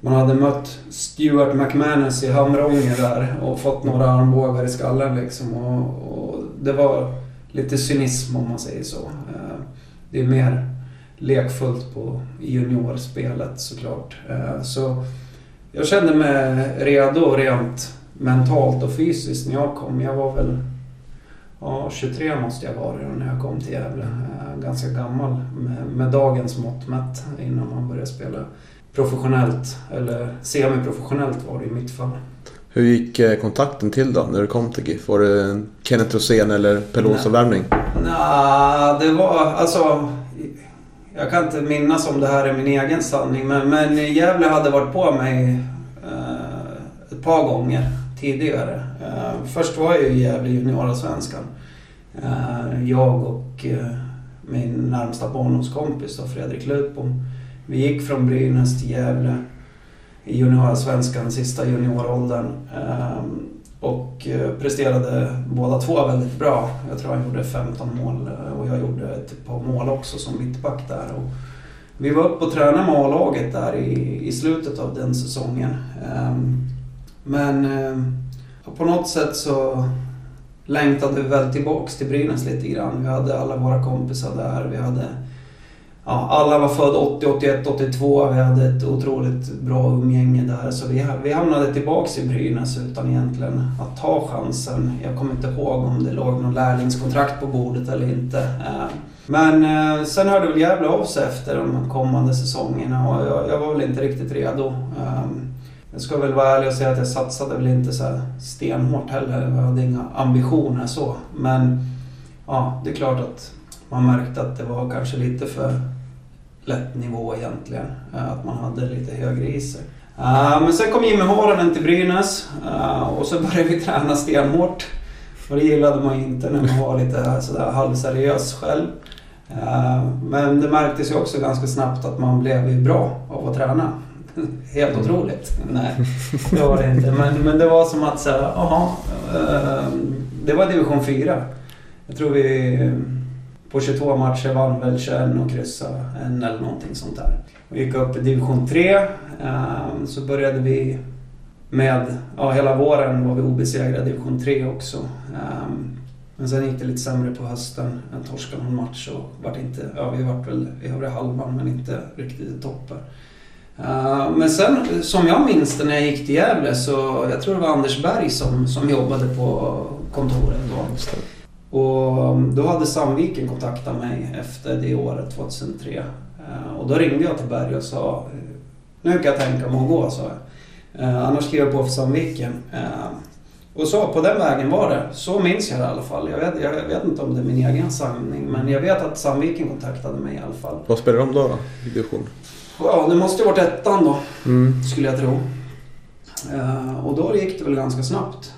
Speaker 3: man hade mött Stuart McManus i Hamrånge där och fått några armbågar i skallen liksom. Och, och det var lite cynism om man säger så. Eh, det är mer lekfullt på juniorspelet såklart. Eh, så jag kände mig redo rent mentalt och fysiskt när jag kom. Jag var väl ja, 23 måste jag vara när jag kom till Gävle. Eh, ganska gammal med, med dagens mått mätt innan man började spela professionellt. Eller semiprofessionellt var det i mitt fall.
Speaker 2: Hur gick eh, kontakten till då när du kom till GIF? Var det en Kenneth Rosén eller Pelosa-värvning?
Speaker 3: Nej, det var alltså... Jag kan inte minnas om det här är min egen sanning men, men Gävle hade varit på mig eh, ett par gånger tidigare. Eh, först var jag i Gävle juniorallsvenskan. Eh, jag och eh, min närmsta barndomskompis då, Fredrik Lutbom. Vi gick från Brynäs till Gävle i juniorallsvenskan, sista junioråldern. Och presterade båda två väldigt bra. Jag tror han gjorde 15 mål och jag gjorde ett par mål också som mittback där. Och vi var uppe och tränade med A-laget där i, i slutet av den säsongen. Men och på något sätt så längtade vi väl tillbaks till Brynäs lite grann. Vi hade alla våra kompisar där. Vi hade ja, alla var födda 80, 81, 82. Vi hade ett otroligt bra umgänge där. Så vi, vi hamnade tillbaks i Brynäs utan egentligen att ta chansen. Jag kommer inte ihåg om det låg någon lärlingskontrakt på bordet eller inte. Eh, men eh, sen hörde väl Gävle av sig efter de kommande säsongerna och jag, jag var väl inte riktigt redo. Eh, jag ska väl vara ärlig och säga att jag satsade väl inte så stenhårt heller. Jag hade inga ambitioner så. Men ja, det är klart att man märkte att det var kanske lite för lätt nivå egentligen. Eh, att man hade lite högre i sig. Eh, men sen kom Jimmy Haranen till Brynäs eh, och så började vi träna stenhårt. Och det gillade man inte när man var lite sådär halvseriös själv. Men det märktes ju också ganska snabbt att man blev ju bra av att träna. Helt otroligt. Nej, det var det inte. Men, men det var som att säga, jaha. Ehm, det var division 4. Jag tror vi på 22 matcher vann väl 21 och kryssade en eller någonting sånt där. Vi gick upp i division 3. Ehm, så började vi med, ja hela våren var vi obesegrade i division 3 också. Ehm, men sen gick det lite sämre på hösten. Jag torskade någon match och vart inte, ja vi vart väl i övre halvan men inte riktigt i toppen. Ehm, men sen, som jag minns det när jag gick till Gävle så, jag tror det var Anders Berg som, som jobbade på kontoret då. Och um, då hade Sandviken kontaktat mig efter det året, 2003. Eh, och då ringde jag till Berg och sa Nu kan jag tänka mig att gå, sa jag. Eh, annars skriver jag på för Sandviken. Eh, och så på den vägen var det. Så minns jag det i alla fall. Jag vet, jag vet inte om det är min egen sanning men jag vet att Sandviken kontaktade mig i alla fall.
Speaker 2: Vad spelar de då, då i division?
Speaker 3: Ja, det måste ju varit ettan då. Mm. Skulle jag tro. Och då gick det väl ganska snabbt.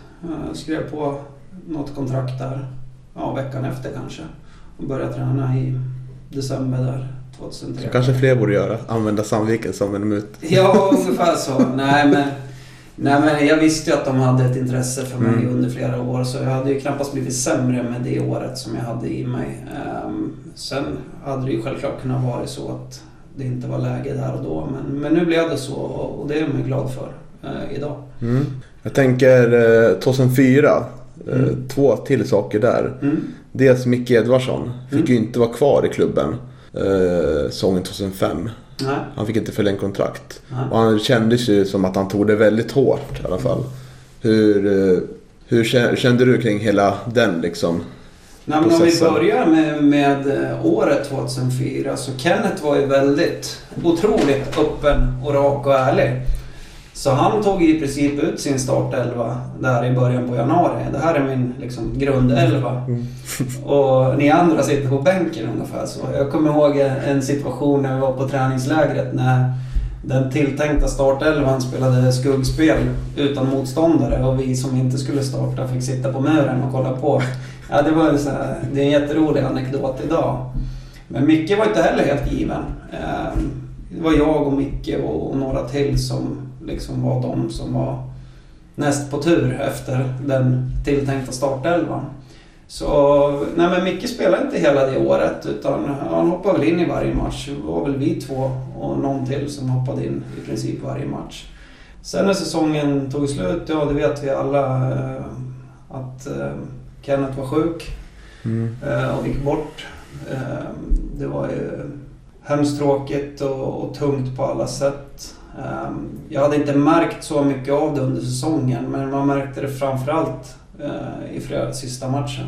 Speaker 3: Jag skrev på något kontrakt där ja, veckan efter kanske. Och började träna i december där 2003.
Speaker 2: Så kanske fler borde göra, använda Sandviken som en mut.
Speaker 3: Ja, ungefär så. Nej men, nej, men jag visste ju att de hade ett intresse för mig mm. under flera år. Så jag hade ju knappast blivit sämre med det året som jag hade i mig. Um, sen hade det ju självklart kunnat vara så att det inte var läge där och då. Men, men nu blev det så och det är jag glad för uh, idag.
Speaker 2: Mm. Jag tänker uh, 2004 Eh, mm. Två till saker där. Mm. Dels Micke Edvardsson fick mm. ju inte vara kvar i klubben eh, säsongen 2005. Nej. Han fick inte förlängt kontrakt. Nej. Och han kändes ju som att han tog det väldigt hårt i alla fall. Hur, eh, hur kände du kring hela den liksom?
Speaker 3: Nej, men om vi börjar med, med eh, året 2004 så Kenneth var ju väldigt otroligt öppen och rak och ärlig. Så han tog i princip ut sin startelva där i början på januari. Det här är min liksom, grundelva. Och ni andra sitter på bänken ungefär så. Jag kommer ihåg en situation när vi var på träningslägret när den tilltänkta startelvan spelade skuggspel utan motståndare och vi som inte skulle starta fick sitta på muren och kolla på. Ja, det, var en sån här, det är en jätterolig anekdot idag. Men Micke var inte heller helt given. Ehm, det var jag och Micke och några till som liksom var de som var näst på tur efter den tilltänkta startelvan. Så, nej men Micke spelade inte hela det året utan han hoppade väl in i varje match. Det var väl vi två och någon till som hoppade in i princip varje match. Sen när säsongen tog slut, ja det vet vi alla eh, att eh, Kenneth var sjuk
Speaker 2: Mm.
Speaker 3: eh, och gick bort. Eh, Det var ju hemskt tråkigt och, och tungt på alla sätt. Eh, Jag hade inte märkt så mycket av det under säsongen men man märkte det framförallt i fredags sista matchen.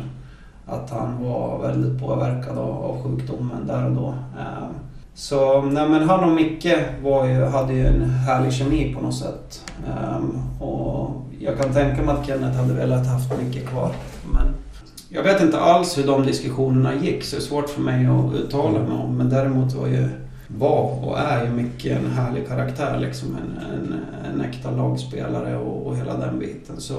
Speaker 3: Att han var väldigt påverkad av, sjukdomen där och då. Så nej, men han och Micke var ju, hade ju en härlig kemi på något sätt. Och jag kan tänka mig att Kenneth hade velat haft Micke kvar. Men jag vet inte alls hur de diskussionerna gick så det är svårt för mig att uttala mig om. Men däremot var ju var och är ju mycket en härlig karaktär. Liksom en, en, en äkta lagspelare och, och hela den biten. Så,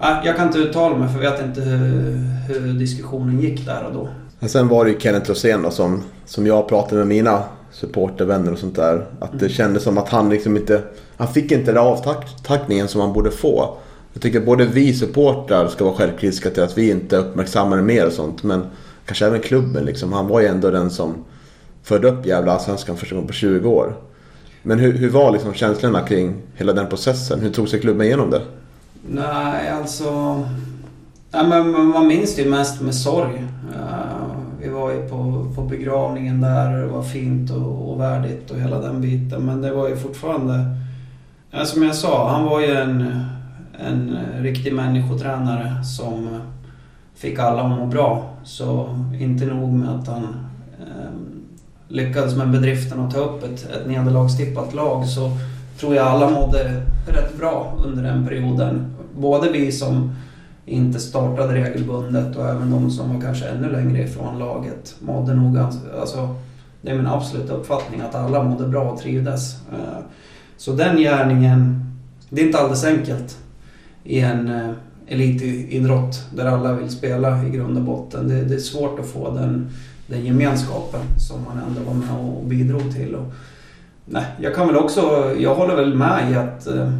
Speaker 3: äh, jag kan inte uttala mig för jag vet inte hur, hur diskussionen gick där och då.
Speaker 2: Men sen var det ju Kenneth Rosén då som, som jag pratade med mina supportervänner och sånt där. Att det
Speaker 3: Mm.
Speaker 2: kändes som att han liksom inte... Han fick inte den avtackningen som han borde få. Jag tycker både vi supportrar ska vara självkritiska till att vi inte uppmärksammar det mer och sånt. Men kanske även klubben liksom. Han var ju ändå den som förde upp jävla Allsvenskan första gången på 20 år. Men hur, hur var liksom känslorna kring hela den processen? Hur tog sig klubben igenom det?
Speaker 3: Nej, alltså... Nej, men man minns det ju mest med sorg. Eh, vi var ju på, på begravningen där och det var fint och, och värdigt och hela den biten. Men det var ju fortfarande... Ja, som jag sa, han var ju en, en riktig människotränare som fick alla att må bra. Så inte nog med att han eh, lyckades med bedriften att ta upp ett, ett nederlagstippat lag så tror jag alla mådde rätt bra under den perioden. Både vi som inte startade regelbundet och även de som var kanske ännu längre ifrån laget mådde nog ganska... Alltså, det är min absoluta uppfattning att alla mådde bra och trivdes. Eh, så den gärningen, det är inte alldeles enkelt i en eh, elitidrott där alla vill spela i grund och botten. Det, det är svårt att få den, den gemenskapen som man ändå var med och bidrog till. Och, nej, jag kan väl också, jag håller väl med i att eh,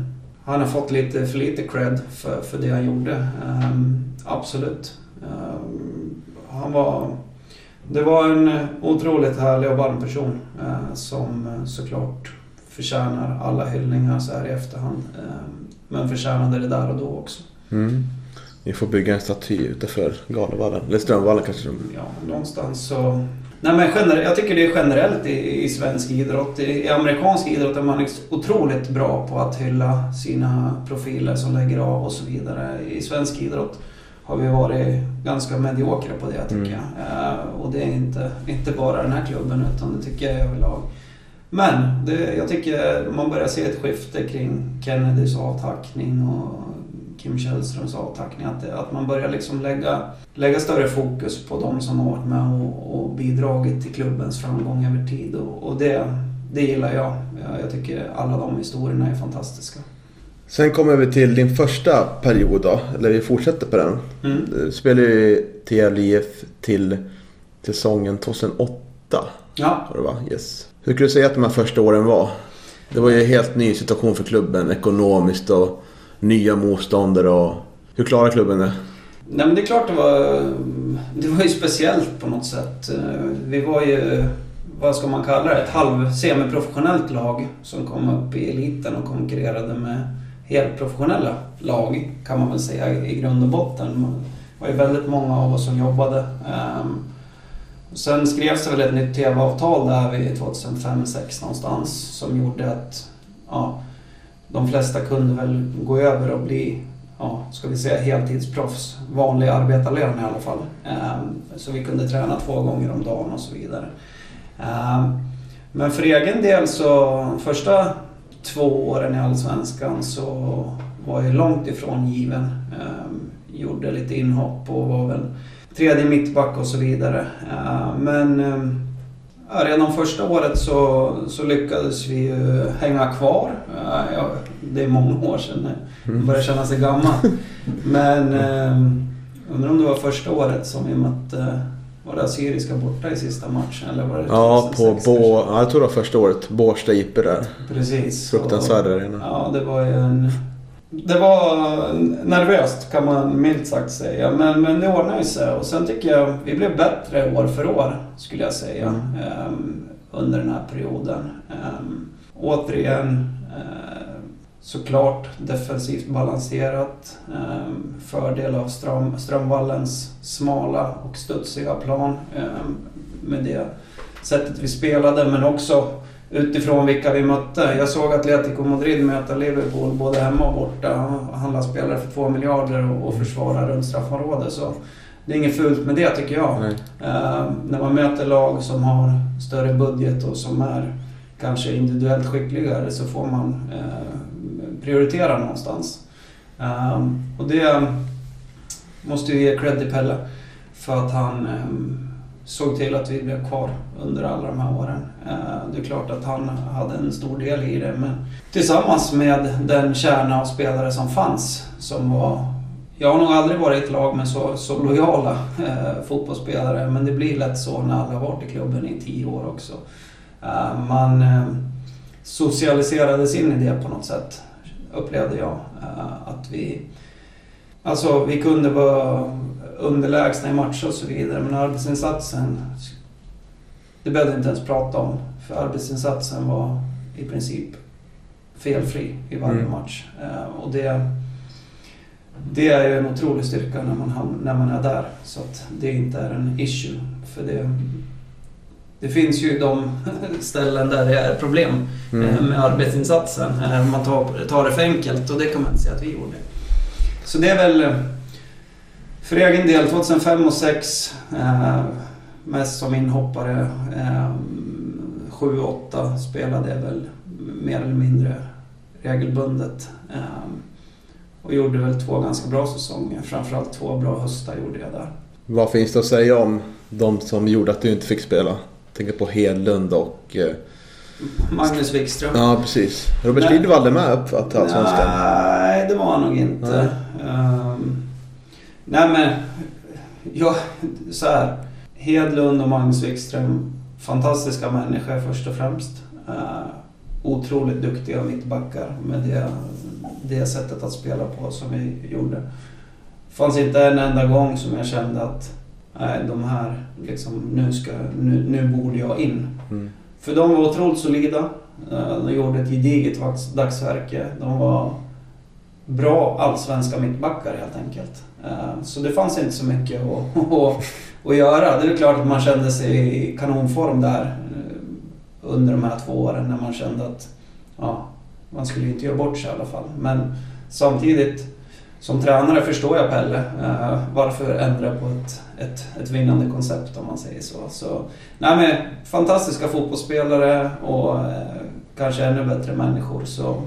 Speaker 3: han har fått lite för lite cred för, för det han gjorde. Um, absolut. Um, han var... Det var en otroligt härlig och varm person eh, som eh, såklart förtjänar alla hyllningar så här i efterhand. Ehm, men förtjänade det där och då också.
Speaker 2: Mm. Vi får bygga en staty utanför Galevallen. Eller Strömvallen kanske.
Speaker 3: Ja, någonstans så... Nej men gener- jag tycker det är generellt i, i svensk idrott. I, I amerikansk idrott är man otroligt bra på att hylla sina profiler som lägger av och så vidare. I svensk idrott har vi varit ganska mediokra på det tycker
Speaker 2: Mm.
Speaker 3: jag. Eh, och det är inte, inte bara den här klubben utan det tycker jag överlag. Men det, jag tycker man börjar se ett skifte kring Kennedys avtackning och Kim Källströms avtackning. Att, det, att man börjar liksom lägga, lägga större fokus på de som har varit med och, och bidragit till klubbens framgång över tid. Och, och det, det gillar jag. jag. Jag tycker alla de historierna är fantastiska.
Speaker 2: Sen kommer vi till din första period då. Eller vi fortsätter på den.
Speaker 3: Mm.
Speaker 2: Du spelade ju till Gävle IF till säsongen 2008.
Speaker 3: Ja,
Speaker 2: Var det va? Yes. Hur skulle du säga att de här första åren var? Det var ju en helt ny situation för klubben ekonomiskt och nya motståndare och... Hur klarar klubben det?
Speaker 3: Nej men det är klart det var, det var ju speciellt på något sätt. Vi var ju, vad ska man kalla det, ett halv semiprofessionellt lag som kom upp i eliten och konkurrerade med helt professionella lag kan man väl säga i grund och botten. Det var ju väldigt många av oss som jobbade. Ehm, Sen skrevs det väl ett nytt TV-avtal där vid 2005-2006 någonstans som gjorde att ja, de flesta kunde väl gå över och bli ja, ska vi säga heltidsproffs. Vanlig arbetarlön i alla fall. Ehm, så vi kunde träna två gånger om dagen och så vidare. Ehm, men för egen del så första två åren i Allsvenskan så var jag långt ifrån given. Ehm, gjorde lite inhopp och var väl tredje mittback och så vidare. Ehm, men ehm, redan första året så, så lyckades vi ju hänga kvar. Ja, det är många år sedan nu. Jag börjar känna sig gammal. Men ehm, undrar om det var första året som vi mötte var det Assyriska borta i sista matchen eller var det
Speaker 2: Ja, på
Speaker 3: 2006
Speaker 2: Bå...
Speaker 3: kanske?
Speaker 2: Ja, jag tror det var första året. Bårsta IP där.
Speaker 3: Precis.
Speaker 2: Fruktansvärd arena.
Speaker 3: Ja, det var ju en... Det var nervöst kan man milt sagt säga. Men, men det ordnade sig. Och sen tycker jag vi blev bättre år för år skulle jag säga. Ehm, under den här perioden. Ehm, återigen eh, såklart defensivt balanserat. ehm, fördel av Ström, Strömvallens smala och studsiga plan. med det sättet vi spelade men också utifrån vilka vi mötte. Jag såg Atletico Madrid möta Liverpool både hemma och borta. Handla spelare för två miljarder och, och försvara runt straffområdet. Så det är inget fult med det tycker jag. Eh, när man möter lag som har större budget och som är kanske individuellt skickligare så får man eh, prioritera någonstans. Eh, och det måste ju ge cred till Pelle för att han eh, såg till att vi blev kvar under alla de här åren. Eh, det är klart att han hade en stor del i det men tillsammans med den kärna av spelare som fanns som var jag har nog aldrig varit i ett lag med så, så lojala eh, fotbollsspelare men det blir lätt så när alla har varit i klubben i tio år också. Eh, man eh, socialiserades in i det på något sätt, upplevde jag. Eh, att vi, alltså, vi kunde vara underlägsna i matcher och så vidare men arbetsinsatsen, det behövde inte ens prata om. För arbetsinsatsen var i princip felfri i varje
Speaker 2: Mm.
Speaker 3: match. Eh, och det, det är ju en otrolig styrka när man, när man är där. Så att det inte är en issue. För det, det finns ju de ställen där det är problem eh,
Speaker 2: Mm.
Speaker 3: med arbetsinsatsen. Eh, Man tar, tar det för enkelt och det kan man inte säga att vi gjorde. Så det är väl för egen del 2005 och 2006 eh, mest som inhoppare. Eh, 7-8 spelade jag väl mer eller mindre regelbundet. Eh, och gjorde väl två ganska bra säsonger. Framförallt två bra höstar gjorde jag där.
Speaker 2: Vad finns det att säga om de som gjorde att du inte fick spela? Jag tänker på Hedlund och... eh,
Speaker 3: Magnus Wikström.
Speaker 2: Ja, precis. Robert var aldrig med upp till Allsvenskan.
Speaker 3: Nej, det var han nog inte. Ehm, nej men, ja, så här. Hedlund och Magnus Wikström, fantastiska människor först och främst. Uh, otroligt duktiga mittbackar med det, det sättet att spela på som vi gjorde. Det fanns inte en enda gång som jag kände att nej, de här, liksom, nu, ska, nu, nu borde jag in.
Speaker 2: Mm.
Speaker 3: För de var otroligt solida. Eh, De gjorde ett gediget dagsverke. De var bra allsvenska mittbackar helt enkelt. Eh, så det fanns inte så mycket att, att, att göra. Det är klart att man kände sig i kanonform där eh, under de här två åren när man kände att ja, man skulle ju inte göra bort sig i alla fall. Men samtidigt som tränare förstår jag Pelle. Eh, varför ändra på ett, ett, ett vinnande koncept om man säger så. så nej men, fantastiska fotbollsspelare och eh, kanske ännu bättre människor. Så,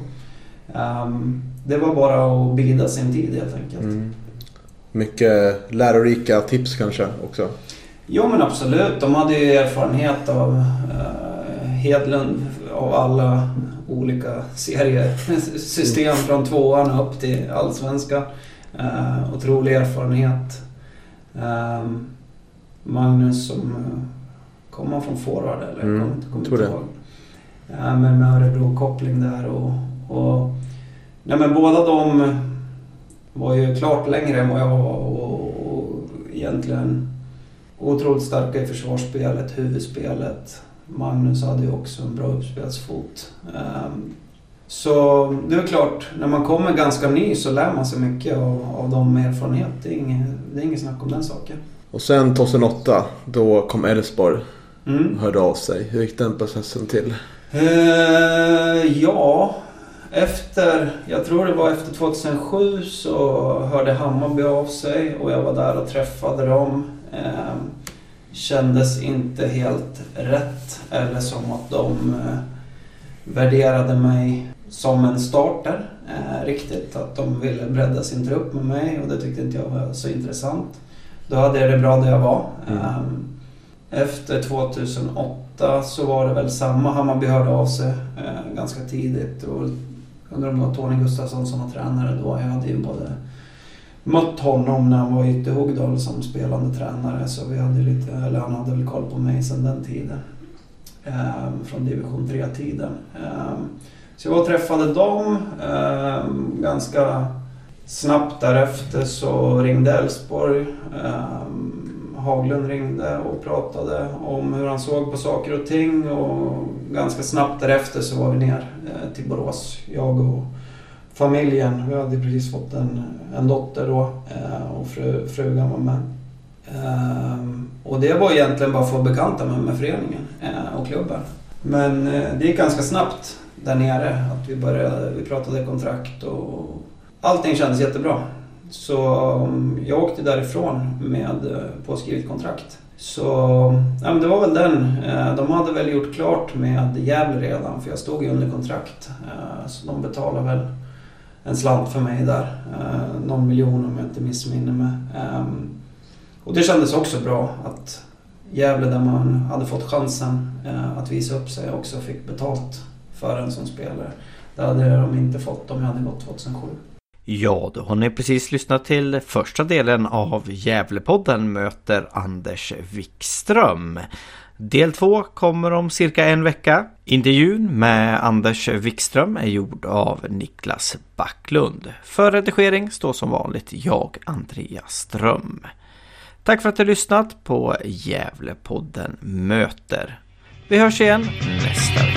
Speaker 3: um, det var bara att bida sin tid helt enkelt.
Speaker 2: Mm. Mycket lärorika tips kanske också.
Speaker 3: Jo men absolut, de hade ju erfarenhet av eh, Hedlund av alla olika seriesystem från tvåan upp till allsvenskan. Eh, otrolig erfarenhet. Ehm, Magnus som eh, kom han från forward eller?
Speaker 2: Mm,
Speaker 3: inte- kommer
Speaker 2: tror
Speaker 3: inte
Speaker 2: det.
Speaker 3: Ja, men med Örebro-koppling där och, och... Nej men båda de var ju klart längre än vad jag var och, och egentligen otroligt starka i försvarsspelet, huvudspelet. Magnus hade ju också en bra uppspelsfot. Ehm, Så det är klart, när man kommer ganska ny så lär man sig mycket av, av de erfarenhet. Det är, inget, det är inget snack om den saken.
Speaker 2: Och sen 2008, då kom Elfsborg
Speaker 3: Mm.
Speaker 2: och hörde av sig. Hur gick den processen till?
Speaker 3: Eh, ja, efter, jag tror det var efter 2007 så hörde Hammarby av sig och jag var där och träffade dem. Eh, kändes inte helt rätt eller som att de eh, värderade mig som en starter eh, riktigt. Att de ville bredda sin trupp med mig och det tyckte inte jag var så intressant. Då hade jag det bra där jag var.
Speaker 2: Mm.
Speaker 3: Ehm, efter 2008 så var det väl samma. Hammarby hörde av sig eh, ganska tidigt. Och undrar om det var Tony Gustafsson som var tränare då. Jag hade ju både mött honom när han var i Ytterhogdal som spelande tränare. Så vi hade lite, eller han hade väl koll på mig sedan den tiden. Ehm, från division 3-tiden. Ehm, så jag var och träffade dem. Ehm, ganska snabbt därefter så ringde Elfsborg. Ehm, Haglund ringde och pratade om hur han såg på saker och ting. Och ganska snabbt därefter så var vi ner eh, till Borås. Jag och familjen. Vi hade precis fått en, en dotter då eh, och fru, frugan var med. Eh, och det var egentligen bara för att bekanta mig med föreningen och klubben. Men det gick ganska snabbt där nere. Att vi, började, vi pratade kontrakt och allting kändes jättebra. Så mm, jag åkte därifrån med eh, påskrivet kontrakt. Så ja, men det var väl den. Eh, de hade väl gjort klart med Gävle redan för jag stod ju under kontrakt. Eh, så de betalade väl en slant för mig där. Någon miljon om jag inte missminner mig. Ehm, och det kändes också bra att Gävle där man hade fått chansen att visa upp sig också fick betalt för en som spelare. Det hade de inte fått om jag hade gått 2007.
Speaker 4: Ja, då har ni precis lyssnat till första delen av Gävlepodden möter Anders Wikström. Del två kommer om cirka en vecka. Intervjun med Anders Wikström är gjord av Niklas Backlund. För redigering står som vanligt jag, Andreas Ström. Tack för att du har lyssnat på Gävlepodden möter. Vi hörs igen nästa vecka.